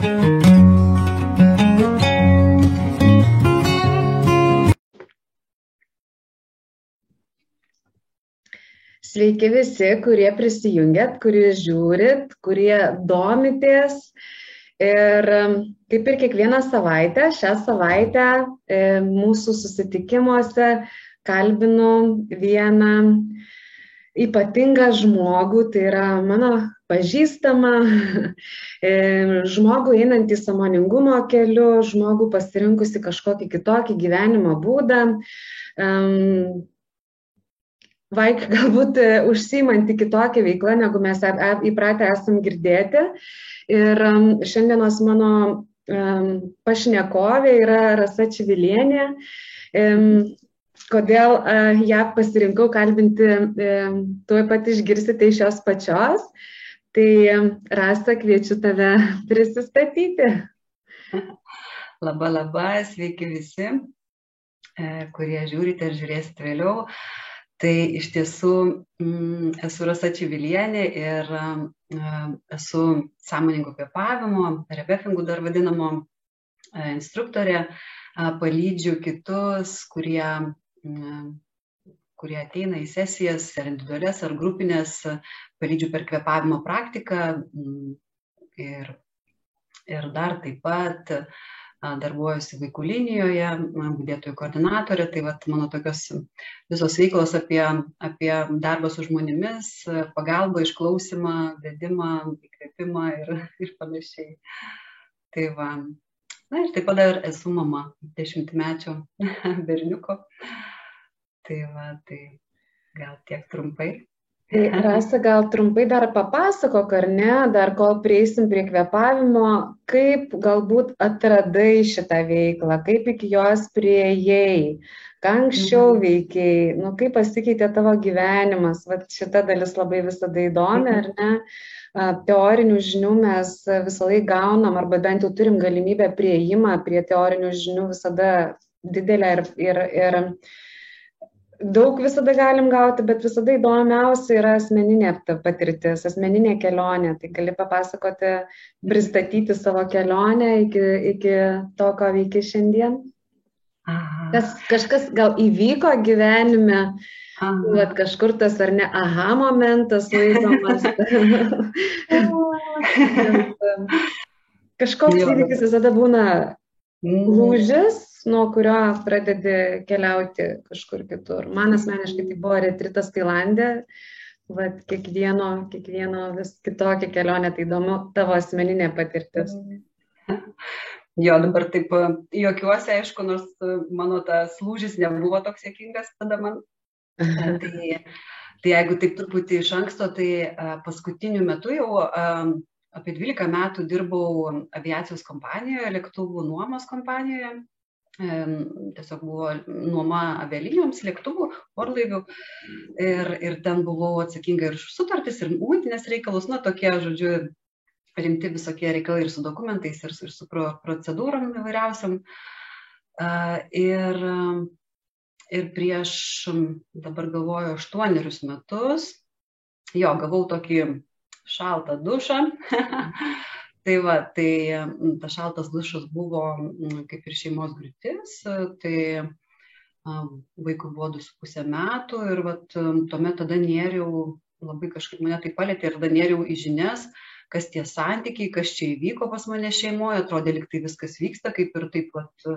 Sveiki visi, kurie prisijungiat, kurie žiūrit, kurie domitės. Ir um, kaip ir kiekvieną savaitę, šią savaitę e, mūsų susitikimuose kalbinu vieną ypatingą žmogų, tai yra mano pažįstama e, žmogų einantį samoningumo keliu, žmogų pasirinkusi kažkokį kitokį gyvenimo būdą vaik galbūt e, užsimanti kitokią veiklą, negu mes įpratę esam girdėti. Ir šiandienos mano pašnekovė yra Rasa Čivilienė. Kodėl ją pasirinkau kalbinti, tuoj pat išgirsite iš jos pačios. Tai Rasa, kviečiu tave prisistatyti. Labą, labą, sveiki visi, e, kurie žiūrite ir žiūrėsite vėliau. Tai iš tiesų mm, esu Rasa Čivilienė ir mm, esu sąmoningo kvepavimo, rebefingų dar vadinamo e, instruktorė, palydžiu kitus, kurie, kurie ateina į sesijas, ar individualias, ar grupinės, palydžiu per kvepavimo praktiką ir, ir dar taip pat darbuojuosi vaikų linijoje, budėtojų koordinatorė, tai vat, mano tokios visos veiklos apie, apie darbą su žmonėmis, pagalbą, išklausimą, vedimą, įkvėpimą ir, ir panašiai. Tai va. Na ir taip pat dar esu mama dešimtmečio berniuko. Tai va, tai gal tiek trumpai. Tai Rasa, gal trumpai dar papasakok, ar ne, dar kol prieisim prie kvepavimo, kaip galbūt atradai šitą veiklą, kaip iki jos prieėjai, ką anksčiau mhm. veikiai, nu, kaip pasikeitė tavo gyvenimas, va šita dalis labai visada įdomi, ar ne? Teorinių žinių mes visą laiką gaunam, arba bent jau turim galimybę prieimą prie teorinių žinių visada didelę ir, ir, ir daug visada galim gauti, bet visada įdomiausia yra asmeninė patirtis, asmeninė kelionė. Tai gali papasakoti, pristatyti savo kelionę iki, iki to, ko veiki šiandien. Aha. Kas, kažkas gal įvyko gyvenime, bet kažkur tas ar ne aha momentas laikomas. Kažkoks įvykis visada būna mhm. lūžis nuo kurio pradedi keliauti kažkur kitur. Man asmeniškai tai buvo retritas Tailandė, Vat kiekvieno, kiekvieno vis kitokia kelionė, tai įdomu tavo asmeninė patirtis. Jo, dabar taip juokiuosi, aišku, nors mano tas lūžis nebuvo toks sėkmingas tada man. tai, tai jeigu taip truputį iš anksto, tai paskutiniu metu jau apie 12 metų dirbau aviacijos kompanijoje, lėktuvų nuomos kompanijoje tiesiog buvo nuoma avialinijoms, lėktuvų, orlaivių. Ir, ir ten buvau atsakinga ir už sutartis, ir mūtinės reikalus, na tokie, žodžiu, rimti visokie reikalai ir su dokumentais, ir, ir su pro, procedūrom įvairiausiam. Ir, ir prieš, dabar galvoju, aštuonerius metus, jo, gavau tokį šaltą dušą Tai va, tai tas šaltas dušas buvo kaip ir šeimos griūtis, tai vaikui buvo 2,5 metų ir vat, tuomet tada nėriau, labai kažkaip mane tai palėtė ir tada nėriau į žinias, kas tie santykiai, kas čia įvyko pas mane šeimoje, atrodė liktai viskas vyksta, kaip ir taip pat,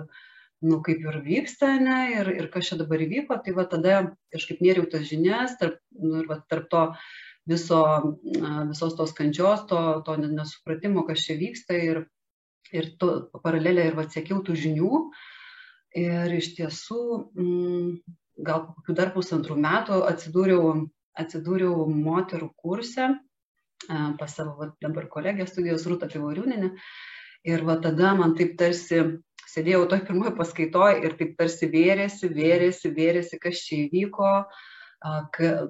nu, kaip ir vyksta, ne, ir, ir kas čia dabar įvyko, tai va tada kažkaip nėriau tas žinias, tarp, nu, ir va, tarp to viso, visos tos kančios, to, to nesupratimo, kas čia vyksta ir, ir to paralelė ir atsiekiau tų žinių. Ir iš tiesų, mm, gal kokių dar pusantrų metų atsidūriau, atsidūriau moterų kurse pas savo va, dabar kolegę studijos Rūta Pivoriūninė. Ir va tada man taip tarsi sėdėjau toj pirmoje paskaitoje ir taip tarsi vėrėsi, vėrėsi, vėrėsi, kas čia įvyko, uh,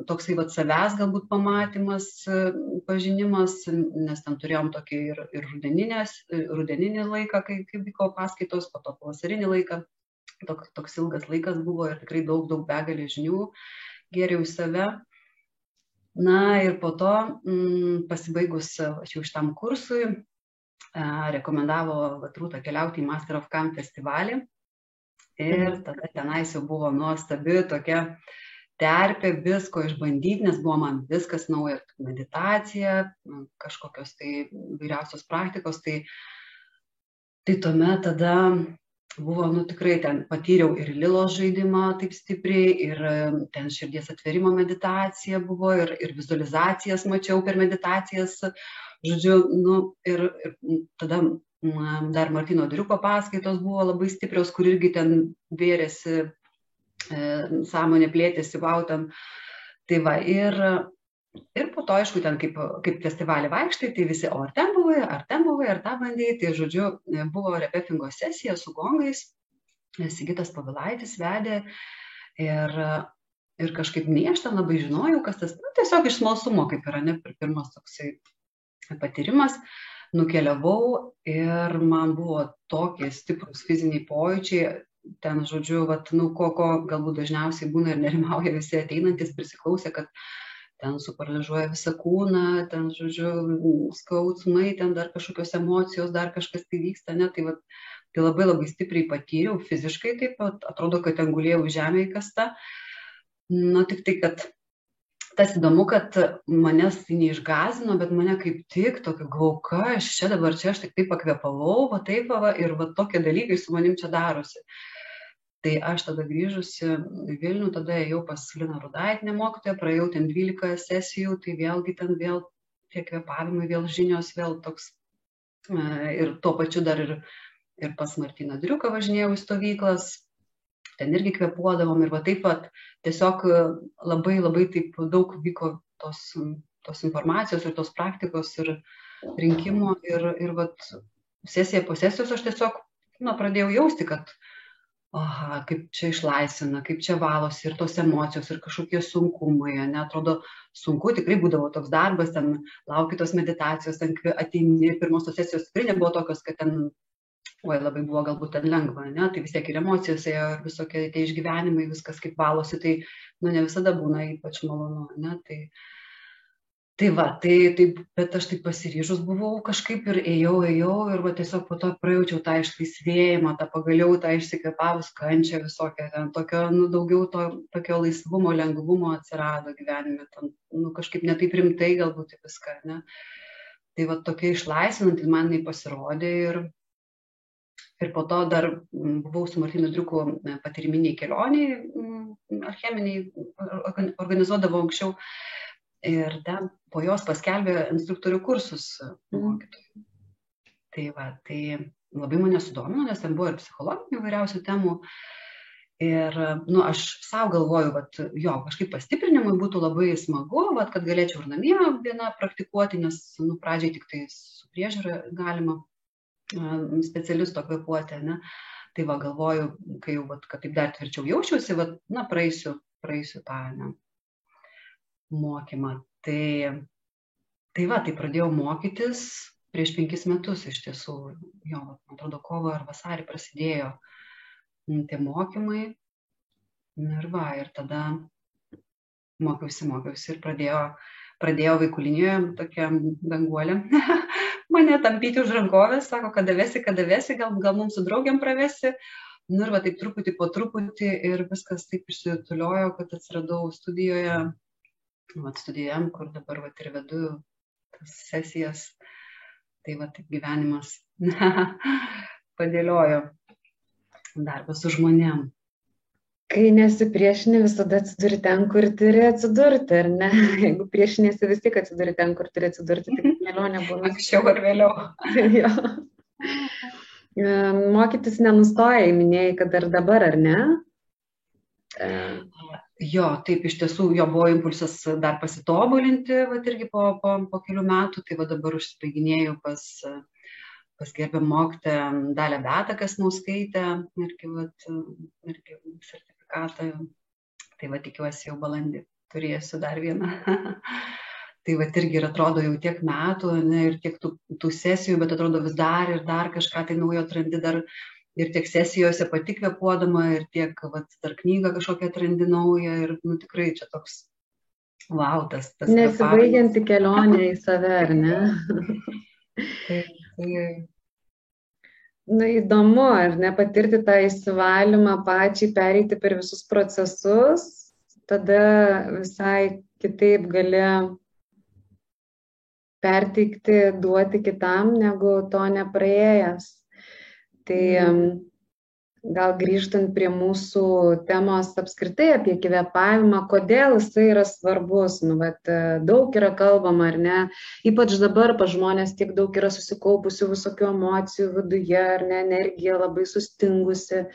toksai vat savęs galbūt pamatymas, pažinimas, nes ten turėjom tokį ir, ir rudeninį laiką, kai, kai vyko paskaitos, po to pavasarinį laiką. Toks, toks ilgas laikas buvo ir tikrai daug, daug begalį žinių geriau į save. Na ir po to, m, pasibaigus jau šitam kursui, rekomendavo Vatrūtą keliauti į Master of Camp festivalį. Ir mhm. tada tenais jau buvo nuostabi tokia terpė visko išbandyti, nes buvo man viskas nauja, meditacija, kažkokios tai vairiausios praktikos. Tai, tai tuomet tada buvo, nu tikrai ten patyriau ir lilo žaidimą taip stipriai, ir ten širdies atverimo meditacija buvo, ir, ir vizualizacijas mačiau per meditacijas, žodžiu, nu, ir, ir tada dar Martino Diriuko paskaitos buvo labai stiprios, kur irgi ten vėrėsi, sąmonė plėtėsi, vautam. Tai va, ir, ir po to, aišku, ten kaip, kaip festivalį vaikštai, tai visi, o ar ten buvai, ar ten buvai, ar tą bandėjai, tai žodžiu, buvo repetingo sesija su gongais, Sigitas Pavilaitis vedė ir, ir kažkaip nei aš ten labai žinojau, kas tas, nu, tiesiog iš smalsumo, kaip yra, ne, pirmas toksai patyrimas, nukeliavau ir man buvo tokie stiprus fiziniai pojūčiai, ten, žodžiu, vat, nu, ko, ko galbūt dažniausiai būna ir nerimauja visi ateinantis, prisiklausę, kad ten suparalyžuoja visą kūną, ten, žodžiu, skausmai, ten dar kažkokios emocijos, dar kažkas tai vyksta, ne, tai, vat, tai labai labai stipriai patyriau, fiziškai taip pat, atrodo, kad ten gulėjau žemė įkasta, na tik tai, kad tas įdomu, kad manęs tai neišgazino, bet mane kaip tik tokia gauka, aš čia dabar čia, aš tik taip pakvėpavau, va taip, va, ir va tokie dalykai su manim čia darosi. Tai aš tada grįžusi į Vilnių, tada ėjau pas Lina Rudaitinę mokytoją, praėjau ten 12 sesijų, tai vėlgi ten vėl tie kvepavimai, vėl žinios, vėl toks e, ir tuo pačiu dar ir, ir pas Martiną Driuką važinėjau į stovyklas, ten irgi kvepuodavom ir va taip pat tiesiog e, labai labai taip daug vyko tos, tos informacijos ir tos praktikos ir rinkimo ir, ir vat sesija po sesijos aš tiesiog na, pradėjau jausti, kad aha, kaip čia išlaisvina, kaip čia valosi ir tos emocijos ir kažkokie sunkumai, netrodo sunku, tikrai būdavo toks darbas, ten lauki tos meditacijos, ten ateini, pirmos tos sesijos tikrai nebuvo tokios, kad ten oi labai buvo galbūt ten lengva, ne, tai vis tiek ir emocijos ėjo, ir visokie tie išgyvenimai, viskas kaip valosi, tai, nu, ne visada būna ypač malonu, ne, tai, tai va, tai, tai, bet aš taip pasiryžus buvau kažkaip ir ėjau, ėjau ir va tiesiog po to prajaučiau tą išlaisvėjimą, tą pagaliau tą išsikvepavus kančią visokią, ten tokio, nu, daugiau to tokio laisvumo, lengvumo atsirado gyvenime, ten, nu, kažkaip netaip rimtai galbūt viską, ne. Tai va tokia išlaisvinanti man jinai pasirodė ir, Ir po to dar buvau su Martinu Driuku e, patiriminiai kelioniai, alcheminiai, organizuodavau anksčiau. Ir ten po jos paskelbė instruktorių kursus mhm. mokytojų. Tai va, tai labai mane sudomino, nes ten buvo ir psichologinių įvairiausių temų. Ir, nu, aš savo galvoju, kad jo, kažkaip pastiprinimui būtų labai smagu, vat, kad galėčiau ir namie vieną praktikuoti, nes, nu, pradžiai tik tai su priežiūra galima specialisto kvepuotę, ne? Tai va galvoju, kai jau, vat, kad taip dar tvirčiau jaučiuosi, va, na, praeisiu, praeisiu tą ne, mokymą. Tai, tai va, tai pradėjau mokytis prieš penkis metus iš tiesų, jo, man atrodo, kovo ar vasarį prasidėjo tie mokymai. Ir va, ir tada mokiausi, mokiausi ir pradėjo, pradėjo vaikų linijoje tokia danguolė mane tampyti už rankovės, sako, kada vesi, kada vesi, gal, gal mums su draugiam pravesi. Nu ir va taip truputį po truputį ir viskas taip išsituliojo, kad atsiradau studijoje, va studijam, kur dabar va ir vedu tas sesijas. Tai va taip gyvenimas padėliojo darbą su žmonėm kai nesipriešini, visada atsiduri ten, kur turi atsidurti, ar ne? Jeigu priešinėsi vis tik atsiduri ten, kur turi atsidurti, tai kelionė būna. Anksčiau ar vėliau. jo. Mokytis nenustoja, minėjai, kad ir dabar, ar ne? Jo, taip iš tiesų jo buvo impulsas dar pasitobulinti, va irgi po, po, po kelių metų, tai va dabar užsibaiginėjau pas, pas gerbiam mokytę Dalę Betą Kasmauskaitę, irgi, va, irgi sertifikatą. Tai va tikiuosi jau balandį turėsiu dar vieną. tai va irgi ir atrodo jau tiek metų ne, ir tiek tų, tų sesijų, bet atrodo vis dar ir dar kažką tai naujo atrandi dar ir tiek sesijose pati kvepuodama ir tiek vat, dar knygą kažkokią atrandi naują ir nu, tikrai čia toks wow, tas. tas Nesibaigianti kelionė į save, ar ne? tai, Tai Na įdomu, ar ne patirti tą įsivalymą pačiai, pereiti per visus procesus, tada visai kitaip gali perteikti, duoti kitam, negu to nepraėjęs. Tai mm gal grįžtant prie mūsų temos apskritai apie kvėpavimą, kodėl jisai yra svarbus. Nu, vat, daug yra kalbama, ar ne? Ypač dabar pa žmonės tiek daug yra susikaupusių visokių emocijų viduje, ar ne, energija labai sustingusi,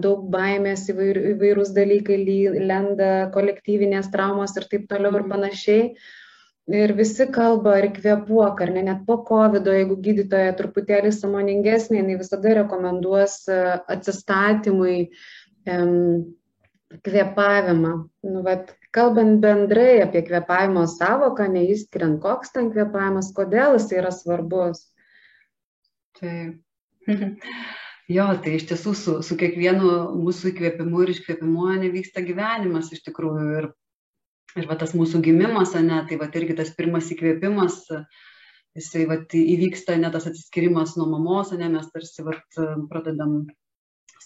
daug baimės įvair, įvairūs dalykai lenda, kolektyvinės traumos ir taip toliau ir panašiai. Ir visi kalba, ar kvepuok, ar ne, net po COVID, jeigu gydytoja truputėlį samoningesnė, jinai visada rekomenduos e, atsistatymui em, kvepavimą. Nu, vat, kalbant bendrai apie kvepavimo savoką, neįskiriant, koks ten kvepavimas, kodėl jis yra svarbus. Taip. Jo, tai iš tiesų su, su kiekvienu mūsų įkvėpimu ir iškvėpimu nevyksta gyvenimas iš tikrųjų. Ir ir va tas mūsų gimimas, ne, tai va irgi tas pirmas įkvėpimas, jisai va įvyksta ne tas atsiskyrimas nuo mamos, ne, mes tarsi va pradedam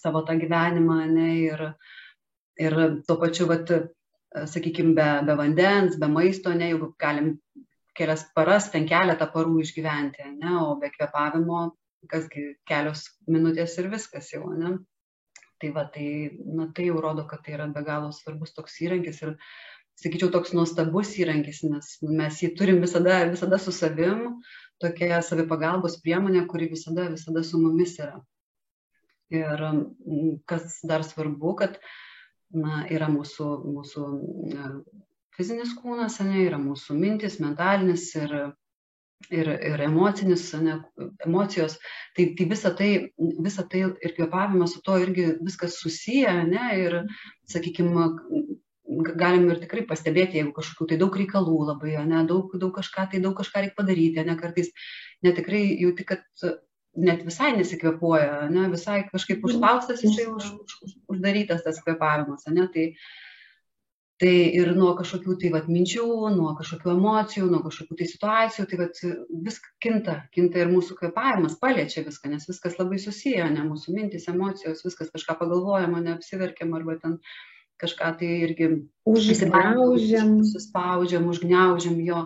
savo tą gyvenimą, ne, ir, ir tuo pačiu, va, sakykime, be, be vandens, be maisto, ne, jau galim kelias paras, ten keletą parų išgyventi, ne, o be kvepavimo, kasgi kelios minutės ir viskas jau, ne. Tai va, tai, na, tai jau rodo, kad tai yra be galo svarbus toks įrankis ir sakyčiau, toks nuostabus įrankis, nes mes jį turim visada, visada su savim, tokia savipagalbos priemonė, kuri visada, visada su mumis yra. Ir kas dar svarbu, kad na, yra mūsų, mūsų fizinis kūnas, ne, yra mūsų mintis, mentalinis ir, ir, ir emocinis, ne, emocijos. Tai, tai visa tai, visa tai ir kvėpavimas su to irgi viskas susiję, ne, ir, sakykime, galim ir tikrai pastebėti, jeigu kažkokių tai daug reikalų labai, ne, daug, daug kažką, tai daug kažką reikia padaryti, ne, kartais netikrai jauti, kad net visai nesikvepuoja, ne, visai kažkaip mhm. užspaustas, jisai už, už, uždarytas tas kvepavimas, ne, tai, tai ir nuo kažkokių tai vat, minčių, nuo kažkokių emocijų, nuo kažkokių tai situacijų, tai vat, viskas kinta, kinta ir mūsų kvepavimas paliečia viską, nes viskas labai susiję, ne mūsų mintis, emocijos, viskas kažką pagalvojam, neapsiverkiam arba ten kažką tai irgi užgniaužiam, suspaudžiam, užgniaužiam jo.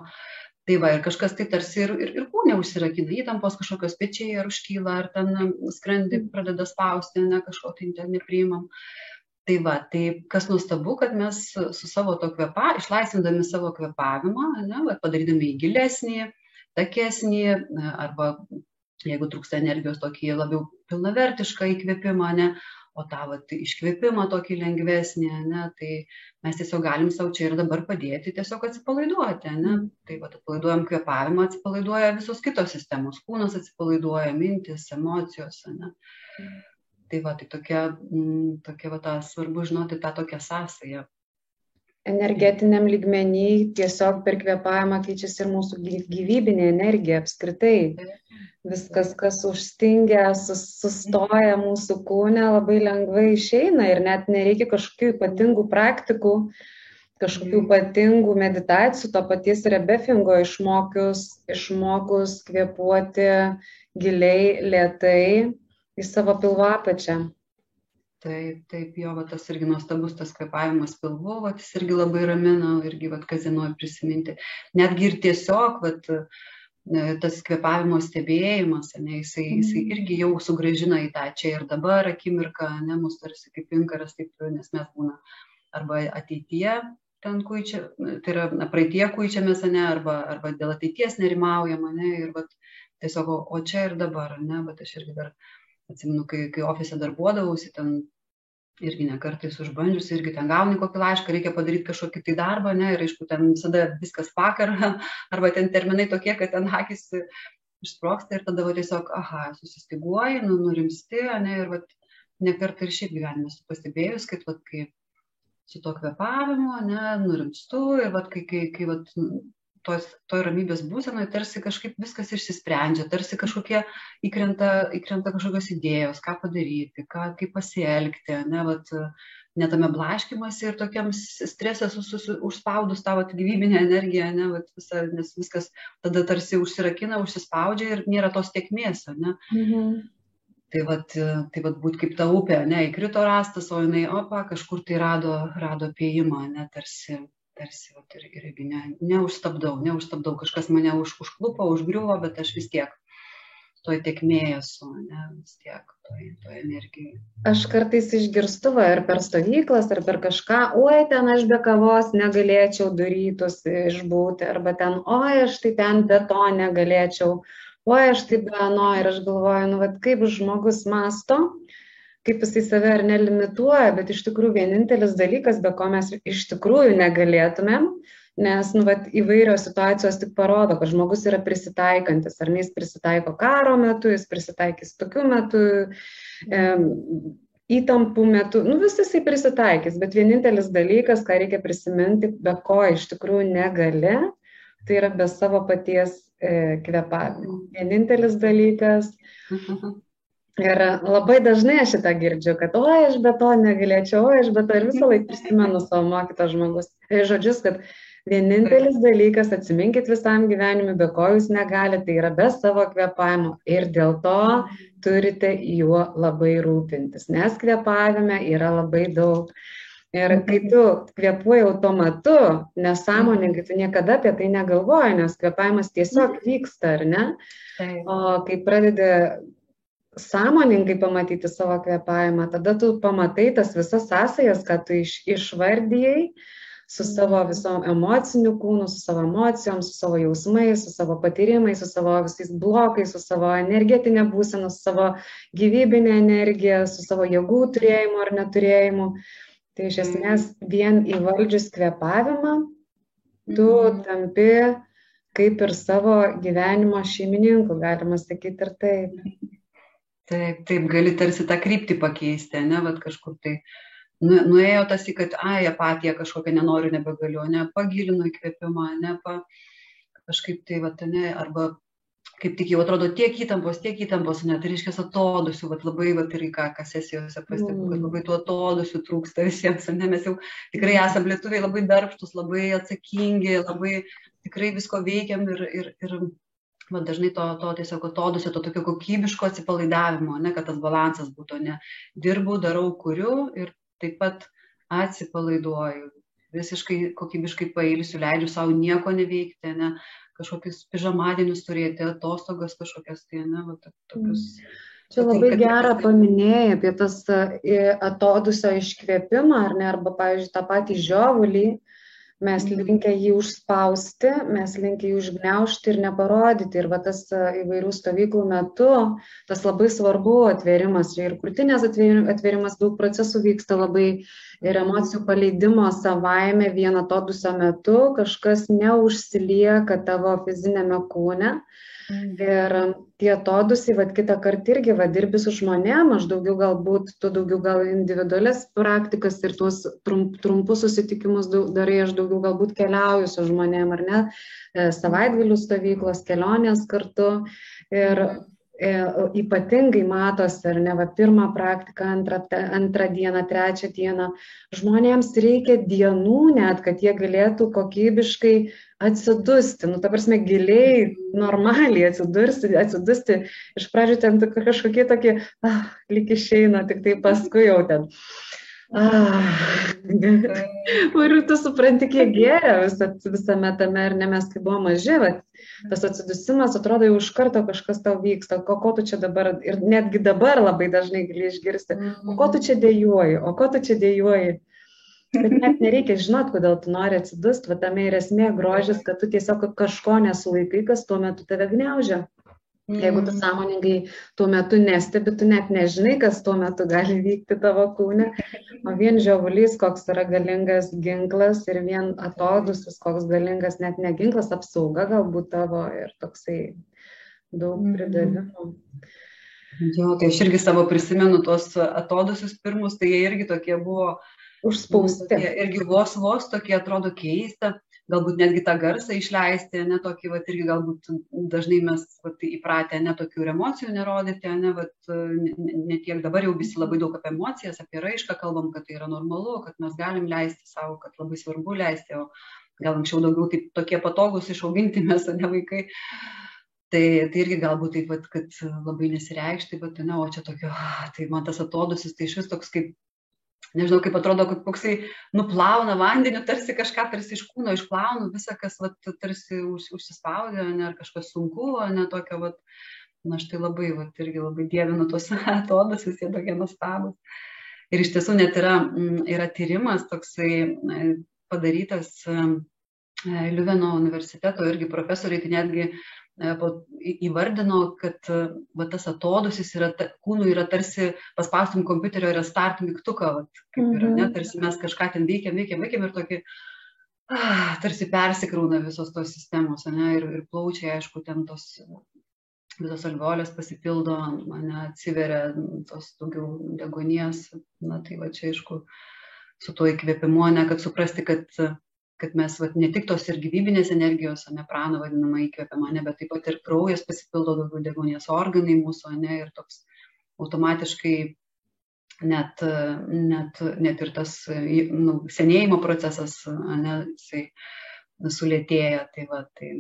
Tai va, ir kažkas tai tarsi ir, ir, ir kūne užsirakina, įtampos kažkokios pečiai ar užkyla, ar ten skrandį pradeda spausti, ne kažko tai ten nepriimam. Tai va, tai kas nuostabu, kad mes su savo to kvepa, išlaisvindami savo kvepavimą, ne, va, padarydami jį gilesnį, takesnį, arba jeigu trūksta energijos, tokį labiau pilnavertišką įkvėpimą, ne, o tą vat iškvėpimą tokį lengvesnį, ne, tai mes tiesiog galim savo čia ir dabar padėti tiesiog atsipalaiduoti, ne. Tai vat atpalaiduojam kvėpavimą, atsipalaiduoja visos kitos sistemos, kūnas atsipalaiduoja, mintis, emocijos, ne. Tai va, tai tokia, mm, tokia va, ta, svarbu žinoti tą tokią sąsąją energetiniam lygmenį tiesiog per kvėpavimą keičiasi ir mūsų gyvybinė energija apskritai. Viskas, kas užstingia, sustoja mūsų kūne, labai lengvai išeina ir net nereikia kažkokių ypatingų praktikų, kažkokių mhm. ypatingų meditacijų, to paties rebefingo išmokius, išmokus kvepuoti giliai, lietai į savo pilvo apačią. Taip, jo, va, tas irgi nuostabus tas kvepavimas pilvu, va, jis irgi labai ramina, irgi, va, kazinoju prisiminti. Netgi ir tiesiog, va, tas kvepavimo stebėjimas, ne, jisai, jisai mhm. irgi jau sugražina į tą čia ir dabar akimirką, ne, mus tarsi kaip inkaras, taip, nes mes būna arba ateityje ten kuičia, tai yra na, praeitie kuičiamės, ne, arba, arba dėl ateities nerimaujama, ne, ir vat, tiesiog, o, o čia ir dabar, ne, bet aš irgi dar atsimenu, kai, kai ofise darbuodavausi, ten irgi ne kartais užbandžius, irgi ten gauni kokį laišką, reikia padaryti kažkokį tai darbą, ne, ir aišku, ten visada viskas vakar, arba ten terminai tokie, kad ten akis išsproksta ir tada va, tiesiog, aha, susistiguoji, nu, nurimsti, ne, ir va, ne kartą ir šiaip gyvenime esu pastebėjus, kad va, kai su to kvepavimu, ne, nurimstu ir va, kai, kai, kai va, tos, toj ramybės būsenoje tarsi kažkaip viskas išsisprendžia, tarsi kažkokie įkrenta, įkrenta kažkokios idėjos, ką padaryti, ką, kaip pasielgti, ne, vat, ne tame blaškymasi ir tokiam stresė užspaudus tavo gyvybinę energiją, ne, vat, visa, nes viskas tada tarsi užsirakina, užsispaudžia ir nėra tos tiekmės, ne. Mhm. Tai vat, tai vat būt kaip ta upė, ne, įkrito rastas, o jinai, opa, kažkur tai rado, rado pėjimą, ne, tarsi, tarsi, vat, ir, irgi ne, neužstabdau, neužstabdau, kažkas mane už, užklupo, užgriuvo, bet aš vis tiek toj tekmėje esu, ne, vis tiek toj, toj energijai. Aš kartais išgirstu, va, ir per stovyklas, ar per kažką, oi, ten aš be kavos negalėčiau darytus išbūti, arba ten, oi, aš tai ten be to negalėčiau, oi, aš taip be ano, ir aš galvoju, nu, va, kaip žmogus masto, kaip jisai save ar nelimituoja, bet iš tikrųjų vienintelis dalykas, be ko mes iš tikrųjų negalėtumėm, nes nu, vat, įvairios situacijos tik parodo, kad žmogus yra prisitaikantis, ar ne jis prisitaiko karo metu, jis prisitaikys tokiu metu, e, įtampų metu, nu vis jisai prisitaikys, bet vienintelis dalykas, ką reikia prisiminti, be ko iš tikrųjų negali, tai yra be savo paties e, kvepavimo. Vienintelis dalykas. Ir labai dažnai aš šitą girdžiu, kad, oi, aš be to negalėčiau, oi, aš be to ir visą laiką prisimenu savo mokytą žmogus. Ir žodžius, kad Vienintelis dalykas, atsiminkit visam gyvenimui, be ko jūs negalite, tai yra be savo kvepavimo ir dėl to turite juo labai rūpintis, nes kvepavime yra labai daug. Ir kai tu kvepuoji automatu, nesąmoningai, tu niekada apie tai negalvoji, nes kvepavimas tiesiog vyksta, ar ne? O kai pradedi sąmoningai pamatyti savo kvepavimą, tada tu pamatai tas visas sąsajas, ką tu iš, išvardijai, su savo visom emociniu kūnu, su savo emocijom, su savo jausmais, su savo patyrimais, su savo visais blokais, su savo energetinė būsena, su savo gyvybinė energija, su savo jėgų turėjimu ar neturėjimu. Tai iš esmės vien įvaldžius kvepavimą, tu mhm. tampi kaip ir savo gyvenimo šeimininku, galima sakyti ir taip. Taip, taip, gali tarsi tą kryptį pakeisti, ne, bet kažkur tai. Nu nuėjo tas į kad ai apatija kažkokia nenoriu nebegaliu ane pagilinu įkvėpimą ane pa kažkaip tai vat ane arba kaip tik jau atrodo tiek įtampos tiek įtampos ane tai reiškias atodūsių vat labai vat ir ką ką sesijose pastebiu kad labai tų atodūsių trūksta visiems ane mes jau tikrai esam lietuviai labai darbštūs labai atsakingi labai tikrai visko veikiam ir ir ir va dažnai to to tiesiog atodūsio to tokio kokybiško atsipalaidavimo ane kad tas balansas būtų ane dirbu darau kuriu ir taip pat atsipalaiduoju, visiškai kokybiškai pailsiu, leidžiu savo nieko neveikti, ne, kažkokius pižamadienius turėti, atostogas kažkokias, tai ne, va, tokius. Mm. Čia labai gerą paminėjai apie tas e, atodusio iškvėpimą, ar ne, arba, pavyzdžiui, tą patį žiovulį, mes mhm. linkę jį užspausti, mes linkę jį užgneušti ir neparodyti. Ir va tas e, įvairių stovyklų metu, tas labai svarbu atvėrimas, ir krūtinės atvėrimas, daug procesų vyksta labai ir emocijų paleidimo savaime vieno to dusio metu, kažkas neužsilieka tavo fizinėme kūne. Mhm. Ir tie atodūsiai, vad kitą kartą irgi, vad dirbi su žmonėm, aš daugiau galbūt, tu daugiau gal individualias praktikas ir tuos trump, trumpus susitikimus darai, aš daugiau galbūt keliauju su žmonėm, ar ne, e, savaitgalių stovyklos, kelionės kartu. Ir e, ypatingai matosi, ar ne, va, pirmą praktiką, antrą, antrą dieną, trečią dieną, žmonėms reikia dienų net, kad jie galėtų kokybiškai atsidusti, nu, ta prasme, giliai, normaliai atsidursti, atsidusti. Iš pradžių ten kažkokie tokie, ah, lyg išeina, tik tai paskui jau ten. Ah. ir tu supranti, kiek gėrė visame tame, ir ne mes, kai buvome maži, bet tas atsidusimas atrodo jau iš karto kažkas tau vyksta, o ko tu čia dabar, ir netgi dabar labai dažnai gali išgirsti, o ko tu čia dėjuoji, o ko tu čia dėjuoji. Bet net nereikia žinot, kodėl tu nori atsidust, va tame ir esmė grožis, kad tu tiesiog kažko nesulaikai, kas tuo metu tave gniaužia. Jeigu tu mm. sąmoningai tuo metu nestebi, tu net nežinai, kas tuo metu gali vykti tavo kūne, o vien žiovulys, koks yra galingas ginklas ir vien atodusis, koks galingas net ne ginklas, apsauga galbūt tavo ir toksai daug mm. pridavimų. Jo, tai aš irgi savo prisimenu tuos atodusius pirmus, tai jie irgi tokie buvo uh, užspausti. Tokie, irgi vos vos tokie atrodo keista, galbūt netgi tą garsą išleisti, ne tokį, va, irgi galbūt dažnai mes va, įpratę ne tokių emocijų nerodyti, ne, va, ne, ne tiek dabar jau visi labai daug apie emocijas, apie raišką kalbam, kad tai yra normalu, kad mes galim leisti savo, kad labai svarbu leisti, o gal anksčiau daugiau taip tokie patogus išauginti mes, ne vaikai. Tai, tai irgi galbūt taip, vat, kad labai nesireikšti, bet, ne, o čia tokio, tai man tas atodusis, tai iš vis toks kaip nežinau, kaip atrodo, kad koksai nuplauna vandeniu, tarsi kažką tarsi iš kūno išplaunu, visą, kas vat, tarsi už, užsispaudė, ne, ar kažkas sunku, ne tokio, vat, na štai labai, vat, irgi labai dievinu tos atodus, visi tokie nuostabus. Ir iš tiesų net yra, mm, yra tyrimas toksai e, padarytas e, Liuveno universiteto irgi profesoriai, tai netgi įvardino, kad e, va, tas atodusis yra, kūnų yra tarsi paspaustum kompiuterio restart mygtuką, va, kaip yra, ne, mhm. tarsi mes kažką ten veikiam, veikiam, veikiam ir tokį, ah, tarsi persikrauna visos tos sistemos, ne, ir, ir plaučiai, aišku, ten tos visos alveolės pasipildo, mane atsiveria tos daugiau degonies, na tai va čia, aišku, su tuo įkvėpimu, ne, kad suprasti, kad kad mes vat, ne tik tos ir gyvybinės energijos, ne prana vadinama įkvepiama, ne, bet taip pat ir kraujas pasipildo daugiau degonės organai mūsų, ne, ir toks automatiškai net, net, net ir tas nu, senėjimo procesas, ne, jisai sulėtėja. Tai, va, tai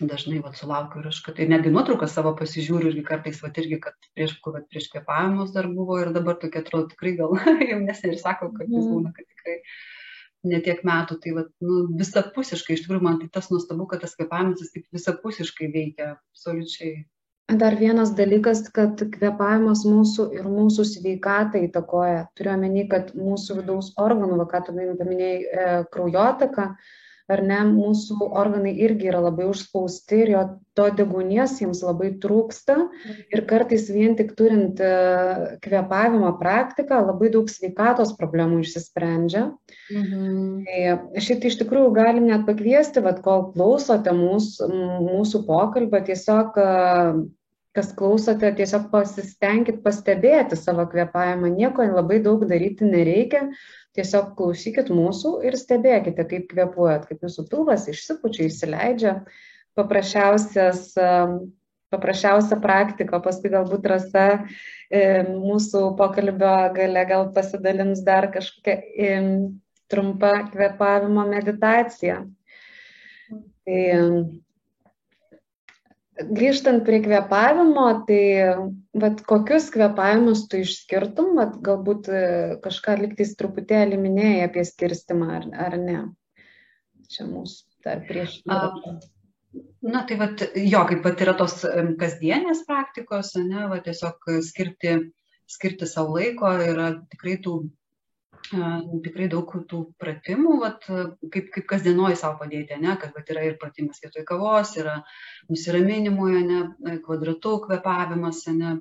dažnai va, sulaukiu ir aš, kad tai netgi nuotrauką savo pasižiūriu irgi kartais, va, irgi, kad prieš, va, prieš kvepavimus dar buvo ir dabar tokia atrodo tikrai gal jaunesnė ir sako, kad jis mhm. būna, kad tikrai netiek metų, tai vat, nu, visapusiškai, iš tikrųjų man tai tas nuostabu, kad tas kvepavimas jis taip visapusiškai veikia, absoliučiai. Dar vienas dalykas, kad kvepavimas mūsų ir mūsų sveikatą įtakoja. Turiu omeny, kad mūsų vidaus organų, va, ką tu paminėjai, e, kraujotaka, e, ar ne, mūsų organai irgi yra labai užspausti ir jo to degunės jiems labai trūksta ir kartais vien tik turint e, kvepavimo praktiką labai daug sveikatos problemų išsisprendžia. Mhm. Tai šitą iš tikrųjų galim net pakviesti, vad kol klausote mūsų, mūsų pokalbio, tiesiog e, kas klausote, tiesiog pasistengit pastebėti savo kvepavimą, nieko labai daug daryti nereikia, tiesiog klausykit mūsų ir stebėkite, kaip kvepuojat, kaip jūsų pilvas išsipučia, įsileidžia. Paprasčiausias, paprasčiausia praktika, paskui galbūt rasa mūsų pokalbio gale gal pasidalins dar kažkokia e, trumpa kvepavimo meditacija. Tai grįžtant prie kvėpavimo, tai vat, kokius kvėpavimus tu išskirtum, vat, galbūt e, kažką liktais truputėlį minėjai apie skirstimą ar, ar ne? Čia mūsų dar prieš. Na tai vat, jo, kaip pat yra tos kasdienės praktikos, ne, va, tiesiog skirti, skirti savo laiko yra tikrai tų tikrai daug tų pratimų, vat, kaip, kaip kasdienoji savo padėti, ne, kad vat, yra ir pratimas vietoj kavos, yra nusiraminimui, ne, kvadratų kvepavimas, ne,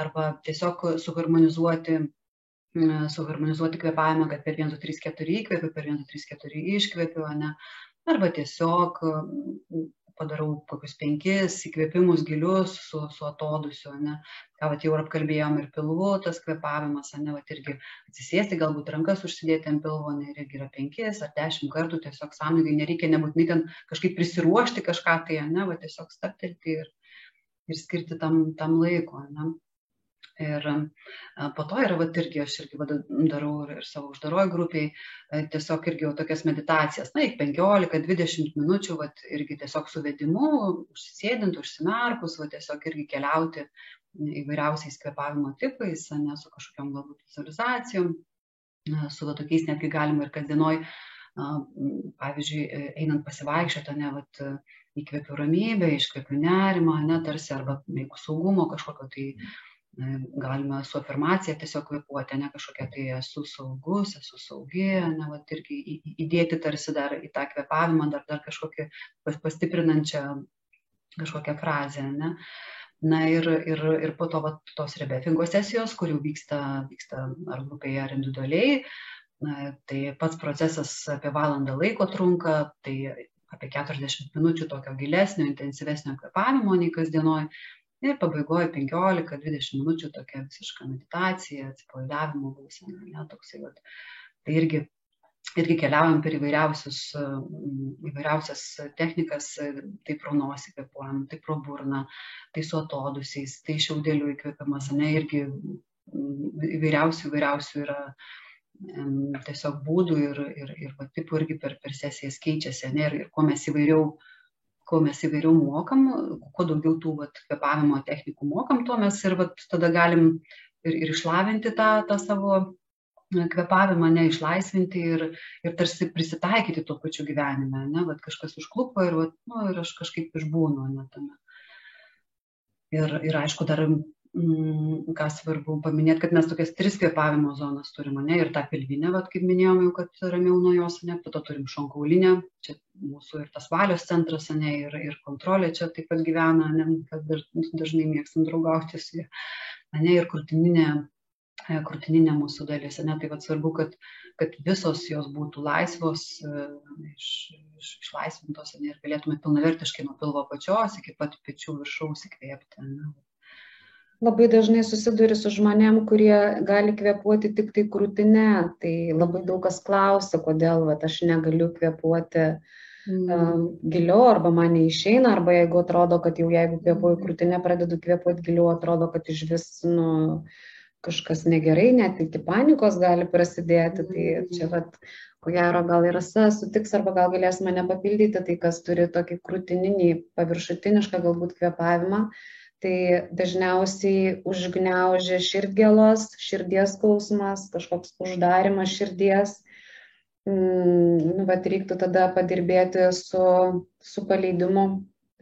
arba tiesiog suharmonizuoti suharmonizuoti kvepavimą, kad per 1, 2, 3, 4 įkvepiu, per 1, 2, 3, 4 iškvepiu, ne, arba tiesiog padarau kokius penkis įkvėpimus gilius su, su atodusiu, ne, ką vat jau apkalbėjom ir pilvu, tas kvepavimas, ne, vat irgi atsisėsti, galbūt rankas užsidėti ant pilvo, ne, irgi yra penkis ar dešimt kartų, tiesiog sąmoningai nereikia nebūtinai ten kažkaip prisiruošti kažką tai, ne, va tiesiog staptelti ir, ir skirti tam, tam laiko, ne. Ir po to yra, vat, irgi aš irgi vat, darau ir, savo uždaroj grupiai, tiesiog irgi jau tokias meditacijas, na, iki 15-20 minučių, vat, irgi tiesiog suvedimu, užsisėdint, užsimerkus, vat, tiesiog irgi keliauti įvairiausiais kvepavimo tipais, ne su kažkokiam galbūt vizualizacijom, su va, tokiais netgi galima ir kasdienoj, pavyzdžiui, einant pasivaikščioti, ne, vat, įkvepiu ramybę, iškvepiu nerimą, ne, tarsi arba jeigu saugumo kažkokio tai. Mm galima su afirmacija tiesiog kvepuoti, ne kažkokia tai esu saugus, esu saugi, ne, va, irgi įdėti tarsi dar į tą kvepavimą, dar, dar kažkokią pastiprinančią kažkokią frazę, ne. Na ir, ir, ir po to va, tos rebefingo sesijos, kur jau vyksta, vyksta ar grupėje, ar individualiai, na, tai pats procesas apie valandą laiko trunka, tai apie 40 minučių tokio gilesnio, intensyvesnio kvepavimo nei kasdienoj ir pabaigoj penkiolika dvidešim minučių tokia visiška meditacija atsipalaidavimo būsena ane toksai vat. Tai irgi irgi keliaujam per įvairiausius, įvairiausias technikas, tai pro nosį kvepuojam, tai pro burną, tai su atodusiais, tai šiaudelių įkvėpimas, ne, irgi įvairiausių, įvairiausių yra tiesiog būdų ir, ir, ir va, tipų irgi per, per sesijas keičiasi, ne, ir, ir kuo mes įvairiau kuo mes įvairiau mokam, kuo daugiau tų vat, kvepavimo technikų mokam, tuo mes ir vat, tada galim ir, ir išlavinti tą, tą savo kvepavimą, neišlaisvinti ir, ir tarsi prisitaikyti tuo pačiu gyvenime, ne, vat kažkas užklupo ir, vat, nu, ir aš kažkaip išbūnu, ne tame. Ir, ir aišku, dar, ką svarbu paminėti, kad mes tokias tris kvepavimo zonas turime, ne, ir tą pilvinę, vat, kaip minėjome, jau, kad ramiau nuo jos, ne, po to turim šonkaulinę, čia mūsų ir tas valios centras, ne, ir, ir kontrolė čia taip pat gyvena, ne, kad dažnai mėgstam draugauti su jie, ne, ir krūtininė E, krūtininė mūsų dalis. Ne? Tai vad svarbu, kad, kad visos jos būtų laisvos, e, iš, iš, išlaisvintos ne? ir galėtume pilnavertiškai nuo pilvo pačios iki pat pečių viršaus įkvėpti. Ne? Labai dažnai susiduri su žmonėm, kurie gali kvepuoti tik tai krūtinę. Tai labai daug kas klausia, kodėl vat, aš negaliu kvepuoti mm. um, giliau, arba man neišeina, arba jeigu atrodo, kad jau jeigu kvepuoju krūtinę, pradedu kvepuoti giliau, atrodo, kad iš vis, nu, kažkas negerai, net iki panikos gali prasidėti. Tai čia, vat, ko gero, gal ir asa sutiks arba gal galės mane papildyti, tai kas turi tokį krūtininį, paviršutinišką galbūt kvepavimą, tai dažniausiai užgneužia širdgėlos, širdies skausmas, kažkoks uždarimas širdies. Mm, nu, bet reiktų tada padirbėti su, su paleidimu,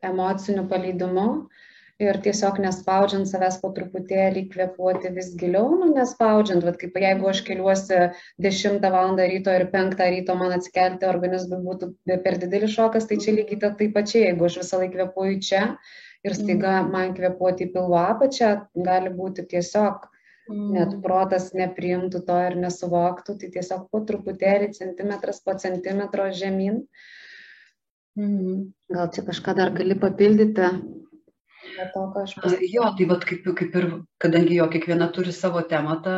emociniu paleidimu ir tiesiog nespaudžiant savęs po truputėlį kvėpuoti vis giliau, nu, nespaudžiant, vat, kaip jeigu aš keliuosi 10 val. ryto ir 5 ryto man atsikelti organizmui būtų per didelis šokas, tai čia lygiai taip pačiai, jeigu aš visą laiką kvėpuoju čia ir staiga mhm. man kvėpuoti į pilvo apačią, gali būti tiesiog net mhm. protas nepriimtų to ir nesuvoktų, tai tiesiog po truputėlį centimetras po centimetro žemyn. Mhm. Gal čia kažką dar gali papildyti? to. Jo, tai vat, kaip, kaip ir, kadangi jo kiekviena turi savo temą, ta,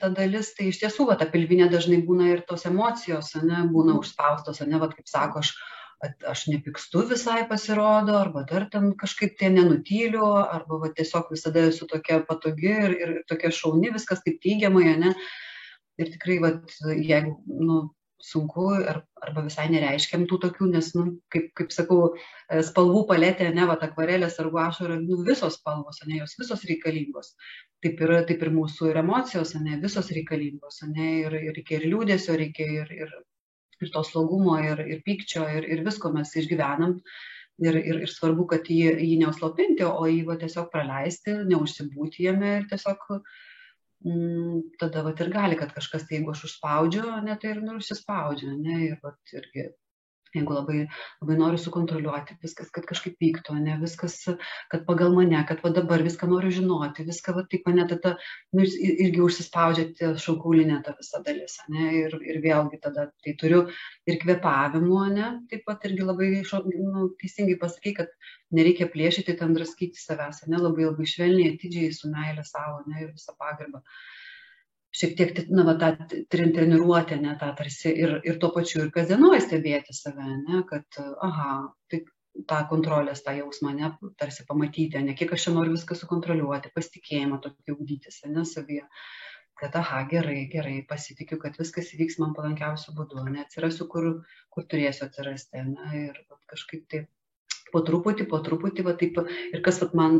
ta dalis, tai iš tiesų, va, ta pilvinė dažnai būna ir tos emocijos, ne, būna užspaustos, ne, va, kaip sako, aš, aš nepykstu visai pasirodo, arba dar ten kažkaip tie nenutyliu, arba va, tiesiog visada esu tokia patogi ir, ir tokia šauni, viskas taip teigiamai, ne. Ir tikrai, va, jeigu, nu, sunku ar, arba visai nereiškiam tų tokių, nes, nu, kaip, kaip sakau, e, spalvų paletė, ne, va, akvarelės ar guašo yra nu, visos spalvos, ne, jos visos reikalingos. Taip ir, taip ir mūsų ir emocijos, ne, visos reikalingos, ne, ir, ir reikia ir liūdėsio, reikia ir, ir, ir to slogumo, ir, ir pykčio, ir, ir visko mes išgyvenam. Ir, ir, ir svarbu, kad jį, jį neuslopinti, o jį va, tiesiog praleisti, neužsibūti jame ir tiesiog uh, Mm, tada vat ir gali, kad kažkas, tai jeigu aš užspaudžiu, ne, tai ir nusispaudžia, ne, ir vat irgi jeigu labai, labai noriu sukontroliuoti viskas, kad kažkaip vyktų, ne viskas, kad pagal mane, kad va dabar viską noriu žinoti, viską va taip mane tada nu, irgi užsispaudžiate šaukulinė ta visa dalis, ne, ir, ir vėlgi tada tai turiu ir kvėpavimu, ne, taip pat irgi labai nu, teisingai pasakai, kad nereikia plėšyti ten draskyti savęs, ne, labai labai švelniai, atidžiai su meilė savo, ne, ir visą pagarbą šiek tiek, na, va, tą treniruotę, ne, tą tarsi ir, ir tuo pačiu ir kasdienoje stebėti save, ne, kad, aha, tai tą kontrolės, tą jausmą, ne, tarsi pamatyti, ne, kiek aš čia noriu viską sukontroliuoti, pasitikėjimą tokį ugdytis, ne, savyje kad, aha, gerai, gerai, pasitikiu, kad viskas įvyks man palankiausiu būdu, neatsirasiu, kur, kur turėsiu atsirasti, ne, ir va, kažkaip taip po truputį, po truputį, va taip, ir kas va, man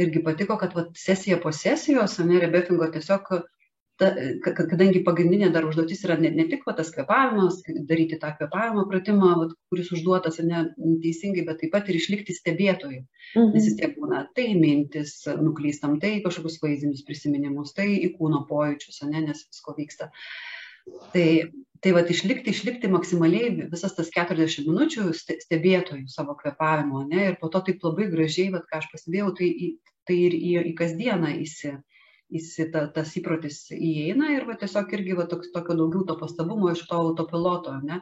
irgi patiko, kad va, sesija po sesijos, ne, rebefingo tiesiog ta, kadangi pagrindinė dar užduotis yra ne, ne tik va, tas kvepavimas, daryti tą kvepavimo pratimą, va, kuris užduotas ne teisingai, bet taip pat ir išlikti stebėtojų. Mhm. Nes vis tiek būna tai mintis, nuklystam, tai kažkokius vaizdinius prisiminimus, tai į kūno pojūčius, ne, nes visko vyksta. Tai, tai va, išlikti, išlikti maksimaliai visas tas 40 minučių stebėtojų savo kvepavimo, ne, ir po to taip labai gražiai, va, ką aš pastebėjau, tai, tai ir į, į kasdieną įsi įsita, tas įprotis įeina ir va, tiesiog irgi va, toks, tokio daugiau to pastabumo iš to autopiloto. Ne?